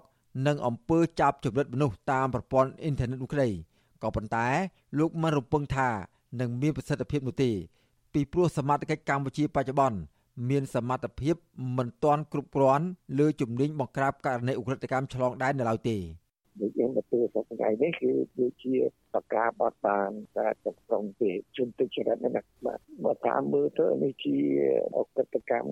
[SPEAKER 22] និងអំពើចាប់ជំរិតមនុស្សតាមប្រព័ន្ធអ៊ីនធឺណិតនោះក្តី ក៏ប៉ុន្តែលោកមិនរំពឹងថានឹងមានប្រសិទ្ធភាពនោះទេពីព្រោះសមត្ថកិច្ចកម្ពុជាបច្ចុប្បន្នមានសមត្ថភាពមិនទាន់គ្រប់គ្រាន់លើជំនាញបង្ក្រាបករណីឧក្រិដ្ឋកម្មឆ្លងដែននៅឡើយទេ
[SPEAKER 24] ដូចយើងទៅសប្តាហ៍នេះគឺគឺជាបកាបត់បានតែទៅក្នុងពីជនទុច្ចរិតនេះបាទមកតាមមើលទៅនេះជាអកតកម្ម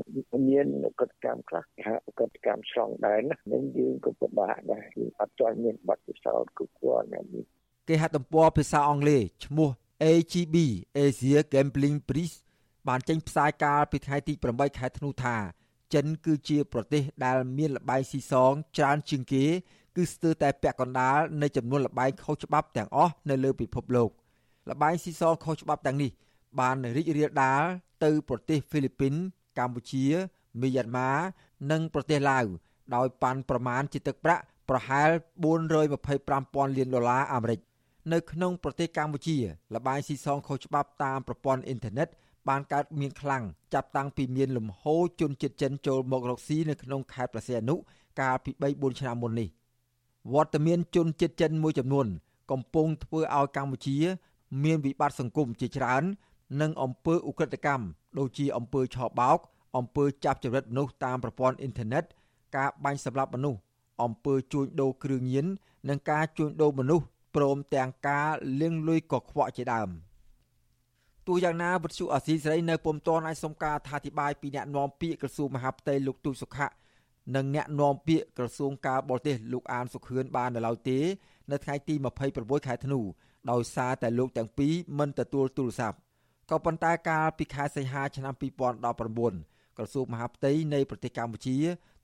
[SPEAKER 24] មានអកតកម្មខ្លះថាអកតកម្មឆ្លងដែននឹងយើងក៏ពិបាកដែរគឺអត់ទាន់មានបទពិសោធន៍គ្រប់គ្រាន់នេះ
[SPEAKER 22] គេហទំព័រភាសាអង់គ្លេសឈ្មោះ AGB Asia Gambling Prize បានចេញផ្សាយកាលពីថ្ងៃទី8ខែធ្នូថាចិនគឺជាប្រទេសដែលមានលបែងស៊ីសងច្រើនជាងគេគឺស្ទើរតែពាក់កណ្ដាលនៃចំនួនលបែងខុសច្បាប់ទាំងអស់នៅលើពិភពលោកលបែងស៊ីសងខុសច្បាប់ទាំងនេះ បានរីករាលដាលទៅប្រទេសហ្វីលីពីន កម្ពុជាមីយ៉ាន់ម៉ានិងប្រទេសឡាវដោយប៉ាន់ប្រមាណជាទឹកប្រាក់ប្រហែល425,000លានដុល្លារអាមេរិក នៅក្នុងប្រទេសកម្ពុជាលបាយស៊ីសងខុសច្បាប់តាមប្រព័ន្ធអ៊ីនធឺណិតបានកើតមានខ្លាំងចាប់តាំងពីមានលំហូរជនជាតិចិនចូលមករកស៊ីនៅក្នុងខេត្តព្រះសីហនុកាលពី3 4ឆ្នាំមុននេះវត្តមានជនជាតិចិនមួយចំនួន កំពុងធ្វើឲ្យកម្ពុជា មានវិបត្តិសង្គមជាច្រើន និងអំពើឧក្រិដ្ឋកម្មដូចជាអំពើឆបោកអំពើចាប់ចរិតមនុស្សតាមប្រព័ន្ធអ៊ីនធឺណិតការបាញ់សម្លាប់មនុស្សអំពើជួញដូរគ្រឿងញៀននិងការជួញដូរមនុស្ស ព្រមទាំងការលាងលុយកខ្វក់ជាដើមទោះយ៉ាងណាវិទ្យុអាស៊ីសេរីនៅពុំទាន់អាចសុំការអធិប្បាយពីអ្នកនាំពាក្យក្រសួងមហាផ្ទៃលោកទូចសុខៈនិងអ្នកនាំពាក្យក្រសួងការបរទេសលោកអានសុខឿនបាននៅឡើយទេនៅថ្ងៃទី26ខែធ្នូដោយសារតែលោកទាំងពីរមិនទទួលទូរស័ព្ទក៏ប៉ុន្តែកាលពីខែសីហាឆ្នាំ2019ក្រសួងមហាផ្ទៃនៃប្រទេសកម្ពុជា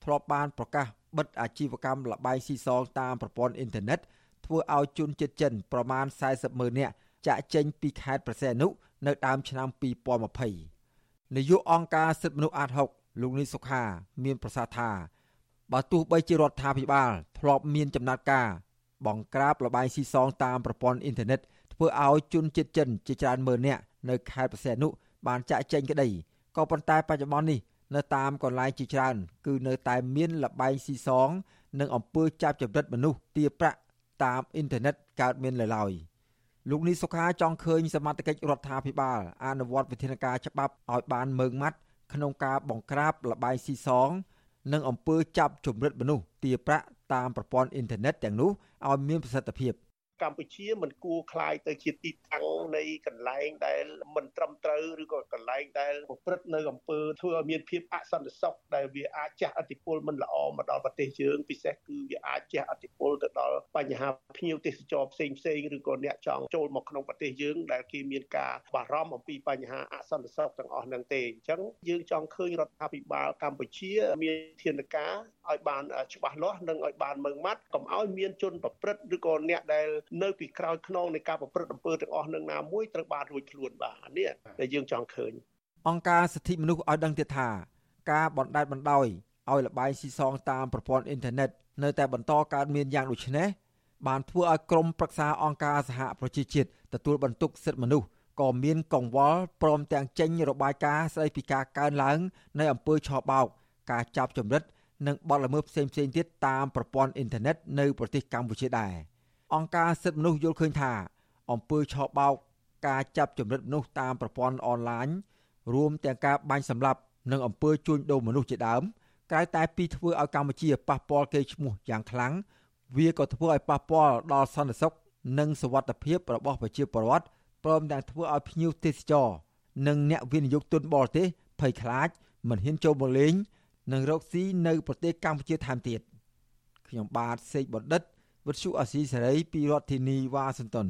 [SPEAKER 22] ធ្លាប់បានប្រកាសបិទអាជីវកម្មលបែងស៊ីសងតាមប្រព័ន្ធអ៊ីនធឺណិត ធ្វើឲ្យជនជាតិចិនប្រមាណ40ម៉ឺននាក់ចាក់ចេញពីខេត្តប្រសេនុនៅដើមឆ្នាំ2020នាយកអង្គការសិទ្ធិមនុស្សអាត6លោកនីសុខា មានប្រសាសន៍ថាបើទោះបីជារដ្ឋាភិបាលធ្លាប់មានចំណាត់ការ បង្ក្រាបលបែងស៊ីសងតាមប្រព័ន្ធអ៊ីនធឺណិតធ្វើឲ្យជនជាតិចិនជាច្រើនម៉ឺននាក់នៅខេត្តប្រសេនុបានចាក់ចេញក្តីក៏ប៉ុន្តែបច្ចុប្បន្ននេះនៅតាមកន្លែងជាច្រើន គឺនៅតែមានលបែងស៊ីសង និងអំពើចាប់ចម្រិតមនុស្សទារប្រាក់ តាមអ៊ីនធឺណិតកើតមាននៅឡើយលោកនីសុខាចង់ឃើញសមត្ថកិច្ចរដ្ឋាភិបាលអនុវត្តវិធានការច្បាប់ឲ្យបានម៉ឺងម៉ាត់ក្នុងការបង្ក្រាបលបែងស៊ីសង និងអំពើចាប់ចម្រិតមនុស្សទារប្រាក់តាមប្រព័ន្ធអ៊ីនធឺណិតទាំងនោះឲ្យមានប្រសិទ្ធភាព
[SPEAKER 13] កម្ពុជាមិនគួរคลายទៅជាទីតាំងនៃកន្លែងដែលមិនត្រឹមត្រូវឬក៏កន្លែងដែលប្រព្រឹត្តនៅអំពើធ្វើឲ្យមានភាពអសន្តិសុខដែលវាអាចជះឥទ្ធិពលមិនល្អមកដល់ប្រទេសយើងពិសេសគឺវាអាចជះឥទ្ធិពលទៅដល់បញ្ហាភ្ញៀវទេសចរផ្សេងផ្សេងឬក៏អ្នកចង់ចូលមកក្នុងប្រទេសយើងដែលគេមានការបារម្ភអំពីបញ្ហាអសន្តិសុខទាំងអស់ហ្នឹងទេអញ្ចឹងយើងចង់ឃើញរដ្ឋាភិបាលកម្ពុជា មានធានការ ឲ្យបានច្បាស់លាស់និងឲ្យបានម៉ឺងម៉ាត់កុំឲ្យមានជនប្រព្រឹត្តឬក៏អ្នកដែលនៅពីក្រោយខ្នងនៃការប្រព្រឹត្តអំពើទាំងអស់នឹងណាមួយត្រូវបានរួចខ្លួនបាទនេះដែលយើងចង់ឃើញ
[SPEAKER 22] អង្គការសិទ្ធិមនុស្សឲ្យដឹងទៀតថាការបណ្តែតបណ្តោយឲ្យលបាយស៊ីសងតាមប្រព័ន្ធអ៊ីនធឺណិតនៅតែបន្តកើតមានយ៉ាងដូចនេះបានធ្វើឲ្យក្រមប្រឹក្សាអង្គការសហប្រជាជាតិទទួលបន្ទុកសិទ្ធិមនុស្សក៏មានកង្វល់ព្រមទាំងចេញរបាយការណ៍ស្ដីពីការកើនឡើងនៃអំពើឆបោកការចាប់ចម្រិត និងបទល្មើសផ្សេងៗទៀតតាមប្រព័ន្ធអ៊ីនធឺណិតនៅប្រទេសកម្ពុជាដែរ។អង្គការសិទ្ធិមនុស្សយល់ឃើញថាអំពើឆបោកការចាប់ចម្រិតមនុស្សតាមប្រព័ន្ធអនឡាញរួមទាំងការបាញ់សម្លាប់និងអំពើជួញដូរមនុស្សជាដើមក្រៅតែពីធ្វើឲ្យកម្ពុជាប៉ះពាល់កេរ្តិ៍ឈ្មោះយ៉ាងខ្លាំងវាក៏ធ្វើឲ្យប៉ះពាល់ដល់សន្តិសុខនិងសុវត្ថិភាពរបស់ប្រជាពលរដ្ឋព្រមទាំងធ្វើឲ្យភ្ញៀវទេសចរនិងអ្នកវិនិយោគទុនបរទេសភ័យខ្លាចមិនហ៊ានចូលមកលេង និងរកស៊ីនៅប្រទេសកម្ពុជាថែមទៀតខ្ញុំបាទសេកបណ្ឌិតវិទ្យុអាស៊ីសេរីពីរដ្ឋធានីវ៉ាស៊ីនតោន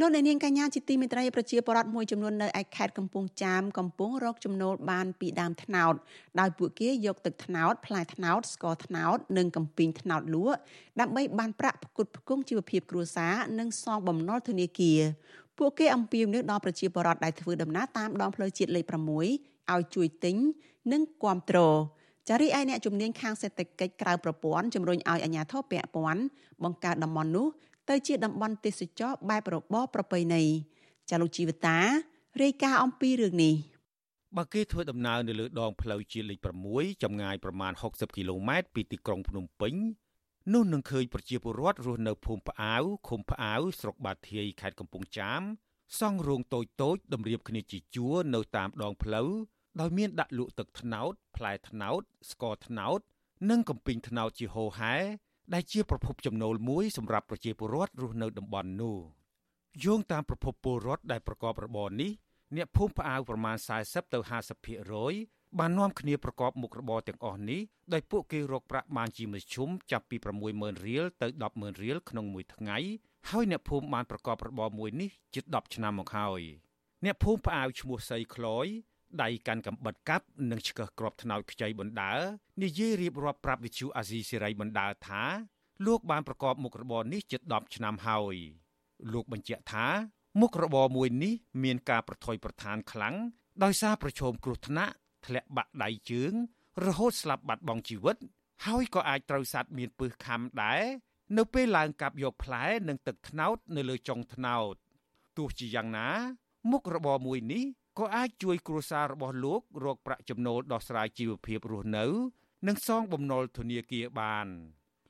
[SPEAKER 3] លោកអ្នកនាងកញ្ញាជាទីមេត្រីប្រជាពលរដ្ឋមួយចំនួននៅឯខេត្តកំពង់ចាមកំពុងរកចំណូលបានពីដើមត្នោតដោយពួកគេយកទឹកត្នោតផ្លែត្នោតស្ករត្នោតនិងកំពីងត្នោតលក់ដើម្បីបានប្រាក់ផ្គត់ផ្គង់ជីវភាពគ្រួសារនិងសងបំណុលធនាគារពួកគេអំពាវនាវដល់ប្រជាពលរដ្ឋដែលធ្វើដំណើរតាមដងផ្លូវជាតិលេខ6ឲ្យជួយទិញនិងគ្រប់គ្រងចារីឯអ្នកជំនាញខាងសេដ្ឋកិច្ចក្រៅប្រព័ន្ធជំរុញឲ្យអាជ្ញាធរពាក់ព័ន្ធបង្កើតតំបន់នោះ ទៅជាតំបន់ទេសចរបែបរបបប្រពៃណីចាលោកជីវតារាយការណ៍អំពីរឿងនេះ
[SPEAKER 25] បើគេធ្វើដំណើរនៅលើដងផ្លូវជាតិលេខ6ចម្ងាយប្រមាណ60គីឡូម៉ែត្រពីទីក្រុងភ្នំពេញនោះនឹងឃើញប្រជាពលរដ្ឋរស់នៅភូមិផ្អាវឃុំផ្អាវស្រុកបាធាយខេត្តកំពង់ចាមសង់រោងតូចតូចតម្រៀបគ្នាជាជួរនៅតាមដងផ្លូវដោយមានដាក់លក់ទឹកត្នោតផ្លែត្នោតស្ករត្នោតនិងកំពីងត្នោតជាហូហែ ដែលជាប្រភពចំណូលមួយសម្រាប់ប្រជាពលរដ្ឋរស់នៅតំបន់នោះយោងតាមប្រភពពលរដ្ឋដែលប្រកបរបរនេះអ្នកភូមិផ្អាវប្រមាណ40ទៅ50%បាននាំគ្នាប្រកបមុខរបរទាំងអស់នេះដោយពួកគេរកប្រាក់បានជាមធ្យមចាប់ពី60000រៀលទៅ100,000រៀលក្នុងមួយថ្ងៃហើយអ្នកភូមិបានប្រកបរបរមួយនេះជិត10ឆ្នាំមកហើយអ្នកភូមិផ្អាវឈ្មោះសីក្លយ ដៃកាន់កំបិតកាប់និងឆ្កឹះក្របថ្នោតខ្ចីបណ្ដើនិយាយរៀបរាប់ប្រាប់វិទ្យុអាស៊ីសេរីបណ្ដើថា លោកបានប្រកបមុខរបរនេះជិត10ឆ្នាំហើយលោកបញ្ជាក់ថាមុខរបរមួយនេះមានការប្រថុយប្រឋានខ្លាំងដោយសារប្រឈមគ្រោះថ្នាក់ធ្លាក់បាក់ដៃជើង រហូតស្លាប់បាត់បង់ជីវិត ហើយក៏អាចត្រូវសត្វមានពឹសខំដែរនៅពេលឡើងកាប់យកផ្លែនិងទឹកត្នោតនៅលើចុងត្នោតទោះជាយ៉ាងណា មុខរបរមួយនេះ ក៏អាចជួយគ្រួសាររបស់លោករកប្រាក់ចំណូលដោះស្រាយជីវភាពរស់នៅ និងសងបំណុលធនាគារបាន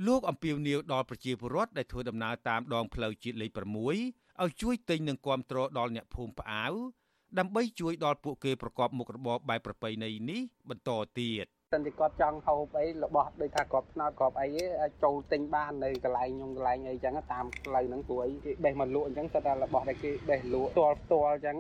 [SPEAKER 25] លោកអំពីវនីវដល់ប្រជាពលរដ្ឋដែលធ្វើដំណើរតាមដងផ្លូវជាតិលេខ6ឲ្យជួយទិញនិងគ្រប់គ្រងដល់អ្នកភូមិផ្អាវដើម្បីជួយដល់ពួកគេប្រកបមុខរបរបែបប្រពៃណីនេះបន្តទៀត
[SPEAKER 26] សិនជាគាត់ចង់ហូបអីរបស់ដូចថាគាត់ផ្នោតគាត់អីអាចចូលទិញបាននៅកន្លែងខ្ញុំកន្លែងអីចឹងតាមផ្លូវហ្នឹងព្រោះអីគេបេះមកលក់អញ្ចឹងសិតតែរបស់ដែលគេបេះលក់ផ្ទាល់ផ្ទាល់អញ្ចឹង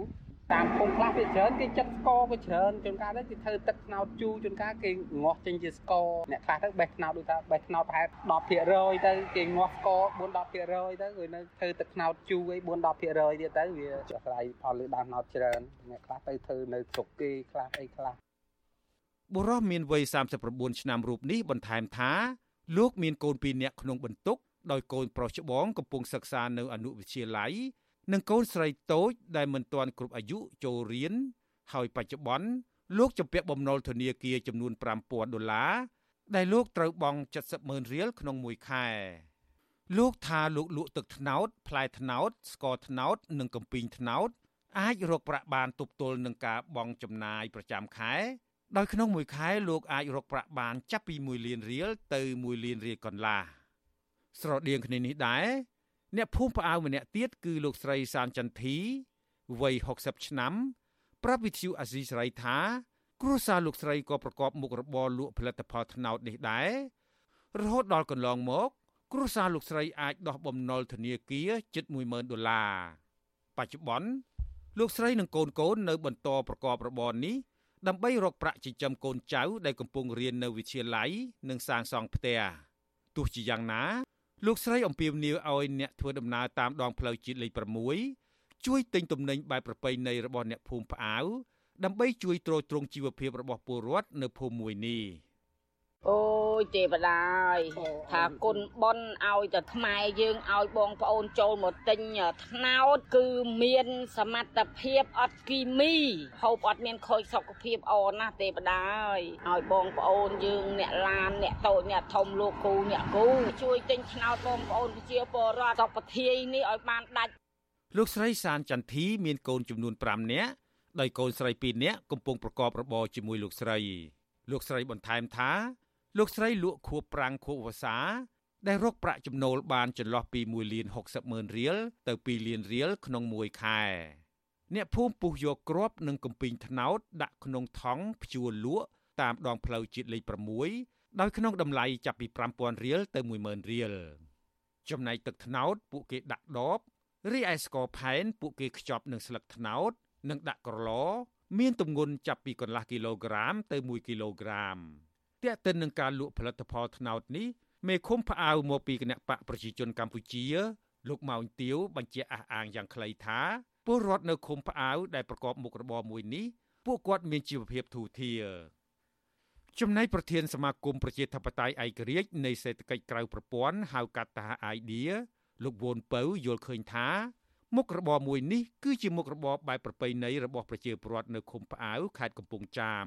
[SPEAKER 26] តាមភូមិខ្លះវាច្រើនគេចិត្តស្ករវាច្រើនជួនកាលទៅគេធ្វើទឹកត្នោតជូរជួនកាលគេងាស់ចេញជាស្ករអ្នកខ្លះទៅបេះត្នោតដូចថាបេះត្នោតប្រហែល10%ទៅគេងាស់ស្ករ4 10%ទៅគឺនៅធ្វើទឹកត្នោតជូរអី4 10%ទៀតទៅវាអាស្រ័យផលលើដើមត្នោតច្រើនអ្នកខ្លះទៅធ្វើនៅស្រុកគេខ្លះអីខ្លះ
[SPEAKER 25] បុរសមានវ័យ39ឆ្នាំរូបនេះបន្ថែមថាលោកមានកូនពីរនាក់ក្នុងបន្ទុកដោយកូនប្រុសច្បងកំពុងសិក្សានៅអនុវិទ្យាល័យ និងកូនស្រីតូចដែលមិនទាន់គ្រប់អាយុចូលរៀនហើយបច្ចុប្បន្នលោកជំពាក់បំណុលធនាគារចំនួន5000ដុល្លារដែលលោកត្រូវបង់70ម៉ឺនរៀលក្នុងមួយខែលោកថាលោកលក់ទឹកត្នោតផ្លែត្នោតស្ករត្នោត និងកំពីងត្នោត អាចរកប្រាក់បានទប់ទល់នឹងការបង់ចំណាយប្រចាំខែដោយក្នុងមួយខែលោកអាចរកប្រាក់បានចាប់ពី1លានរៀលទៅ1លានរៀលកន្លះស្រដៀងគ្នានេះដែរ អ្នកភូមិផ្អៅម្នាក់ទៀតគឺលោកស្រីសានចន្ទធីវ័យ60ឆ្នាំ ប្រាប់វិទ្យុអាស៊ីសេរីថា គ្រួសារលោកស្រីក៏ប្រកបមុខរបរលក់ផលិតផលត្នោតនេះដែររហូតដល់កន្លងមក គ្រួសារលោកស្រីអាចដោះបំណុលធនាគារជិត10000ដុល្លារបច្ចុប្បន្នលោកស្រីនិងកូនកូននៅបន្តប្រកបរបរនេះដើម្បីរកប្រាក់ចិញ្ចឹមកូនចៅដែលកំពុងរៀននៅវិទ្យាល័យនិងសាងសង់ផ្ទះទោះជាយ៉ាងណា លោកស្រីអំពាវនាវឲ្យអ្នកធ្វើដំណើរតាមដងផ្លូវជាតិលេខ6ជួយទិញទំនិញបែបប្រពៃណីរបស់អ្នកភូមិផ្អាវដើម្បីជួយទ្រទ្រង់ជីវភាពរបស់ពលរដ្ឋនៅភូមិមួយនេះ
[SPEAKER 27] អូ យទេវតាអើយថាគុណប៉ុនឲ្យតែខ្មែរយើងឲ្យបងប្អូនចូលមកទិញថ្នោតគឺមានសមត្ថភាពអត់គីមីហូបអត់មានខូចសុខភាពអណាស់ទេវតាអើយឲ្យបងប្អូនយើងអ្នកឡានអ្នកតូចអ្នកធំលោកគ្រូអ្នកគ្រូជួយទិញថ្នោតបងប្អូនប្រជាពលរដ្ឋសុខធាយនេះឲ្យបានដាច់
[SPEAKER 25] លោកស្រីសានចន្ទធីមានកូនចំនួន5នាក់ដោយកូនស្រី2នាក់កំពុងប្រកបរបរជាមួយលោកស្រី លោកស្រីបន្ថែមថា លោកស្រីលក់ខួបប្រាំងខួបវស្សាដែលរកប្រាក់ចំណូលបានចន្លោះពី1លាន60ម៉ឺនរៀលទៅ2លានរៀលក្នុងមួយខែអ្នកភូមិពុះយកគ្រាប់និងកំពីងថ្នោតដាក់ក្នុងថង់ព្យួរលក់តាមដងផ្លូវជាតិលេខ6ដោយក្នុងតម្លៃចាប់ពី5000រៀលទៅ10000រៀលចំណែកទឹកថ្នោតពួកគេដាក់ដបរីឯស្ករផែនពួកគេខ្ចប់នឹងស្លឹកថ្នោត និងដាក់ក្រឡ មានទម្ងន់ចាប់ពីកន្លះគីឡូក្រាមទៅ1គីឡូក្រាម ទាក់ទិននឹងការលក់ផលិតផលត្នោតនេះមេឃុំផ្អាវមកពីគណៈបកប្រជាជនកម្ពុជាលោកម៉ៅទាវបញ្ជាក់អះអាងយ៉ាងខ្លីថាពលរដ្ឋនៅឃុំផ្អាវដែលប្រកបមុខរបរមួយនេះពួកគាត់មានជីវភាពធូរធារចំណែកប្រធានសមាគមប្រជាធិបតេយ្យឯករាជ្យនៃសេដ្ឋកិច្ចក្រៅប្រព័ន្ធហៅកាត់ថា IDEA លោកវ៉ុនពៅយល់ឃើញថាមុខរបរមួយនេះគឺជាមុខរបរបែបប្រពៃណីរបស់ប្រជាពលរដ្ឋនៅឃុំផ្អាវខេត្តកំពង់ចាម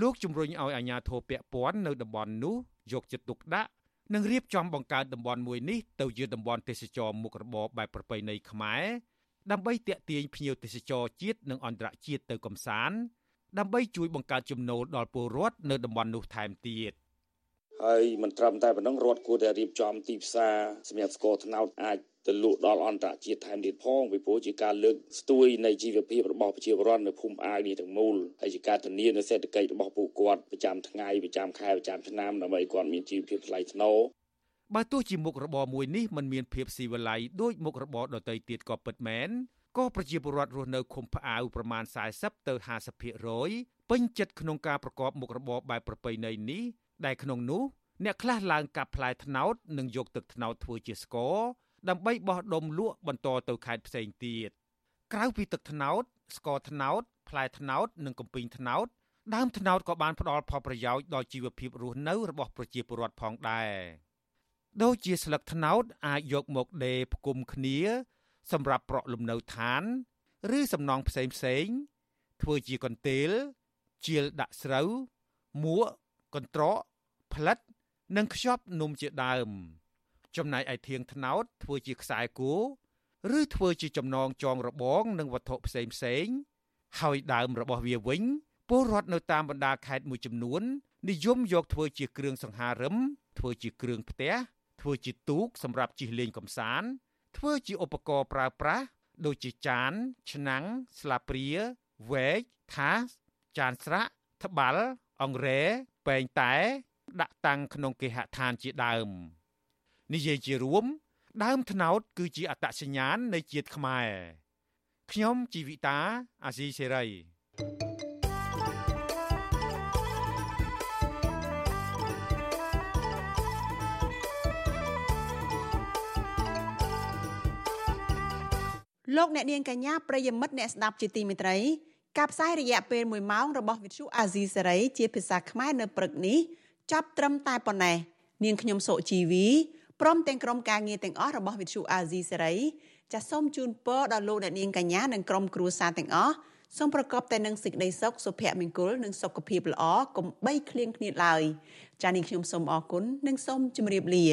[SPEAKER 25] លោកជំរុញឲ្យអាជ្ញាធរពាក់ព័ន្ធនៅតំបន់នោះយកចិត្តទុកដាក់និងរៀបចំបង្កើតតំបន់មួយនេះទៅជាតំបន់ទេសចរមុខរបរបែបប្រពៃណីខ្មែរដើម្បីទាក់ទាញភ្ញៀវទេសចរជាតិនិងអន្តរជាតិទៅកំសាន្តដើម្បីជួយបង្កើតចំណូលដល់ពលរដ្ឋនៅតំបន់នោះថែមទៀត
[SPEAKER 28] ហើយមិនត្រឹមតែប៉ុណ្ណឹងរដ្ឋគួរតែរៀបចំទីផ្សារសម្រាប់ស្ករត្នោតអាចទៅលក់ដល់អន្តរជាតិថែមទៀតផងពីព្រោះជាការលើកស្ទួយនៃជីវភាពរបស់ប្រជាពលរដ្ឋនៅភូមិអាយនេះទាំងមូលហើយជាការធានានូវសេដ្ឋកិច្ចរបស់ពួកគាត់ប្រចាំថ្ងៃប្រចាំខែប្រចាំឆ្នាំដើម្បីគាត់មានជីវភាពថ្លៃថ្នូរ
[SPEAKER 25] បើទោះជាមុខរបរមួយនេះมันមានភាពស៊ីវិល័យដូចមុខរបរដទៃទៀតក៏ពិតមែនក៏ប្រជាពលរដ្ឋរស់នៅឃុំផ្អាវប្រមាណ40ទៅ50%ពេញចិត្តក្នុងការប្រកបមុខរបរបែបប្រពៃណីនេះ ដែលក្នុងនោះអ្នកខ្លះឡើងកាប់ផ្លែត្នោតនិងយកទឹកត្នោតធ្វើជាស្ករដើម្បីបោះដុំលក់បន្តទៅខេត្តផ្សេងទៀតក្រៅពីទឹកត្នោតស្ករត្នោតផ្លែត្នោតនិងកំពីងត្នោតដើមត្នោតក៏បានផ្ដល់ផលប្រយោជន៍ដល់ជីវភាពរស់នៅរបស់ប្រជាពលរដ្ឋផងដែរដូចជាស្លឹកត្នោតអាចយកមកដេរផ្គុំគ្នា សម្រាប់ប្រក់លំនៅឋាន ឬសំណង់ផ្សេងផ្សេងធ្វើជាកន្ទេលជាលដាក់ស្រូវមួក កន្ត្រកផ្លិត និងខ្ចប់នំជាដើម ចំណែកឯធៀងថ្នោតធ្វើជាខ្សែគោឬធ្វើជាចំណងចងរបង និងវត្ថុផ្សេងផ្សេងហើយដើមរបស់វាវិញពលរដ្ឋនៅតាមបណ្ដាខេត្តមួយចំនួននិយមយកធ្វើជាគ្រឿងសង្ហារឹមធ្វើជាគ្រឿងផ្ទះធ្វើជាទូកសម្រាប់ជិះលេងកម្សាន្តធ្វើជាឧបករណ៍ប្រើប្រាស់ដូចជាចាន ឆ្នាំងស្លាបព្រាវែកថាសចានស្រាក់ត្បាល់ អង្រែពែងតែ ដាក់តាំងក្នុងគេហដ្ឋានជាដើមនិយាយជារួម ដើមថ្នោត គឺជាអត្តសញ្ញាណនៃជាតិខ្មែរខ្ញុំជីវិតាអាស៊ីសេរី
[SPEAKER 3] លោកអ្នកនាងកញ្ញាប្រិយមិត្តអ្នកស្ដាប់ជាទីមេត្រី ការផ្សាយរយៈពេល1ម៉ោងរបស់វិទ្យុអាស៊ីសេរីជាភាសាខ្មែរនៅព្រឹកនេះចាប់ត្រឹមតែប៉ុណ្ណេះនាងខ្ញុំសុជីវីព្រមទាំងក្រុមការងារទាំងអស់របស់វិទ្យុអាស៊ីសេរីចាសសូមជូនពរដល់លោកអ្នកនាងកញ្ញានិងក្រុមគ្រួសារទាំងអស់សូមប្រកបតែនឹងសេចក្តីសុខសុភមង្គលនិងសុខភាពល្អកុំបីឃ្លៀងឃ្លាតឡើយចា៎នេះខ្ញុំសូមអរគុណនិងសូមជម្រាបលា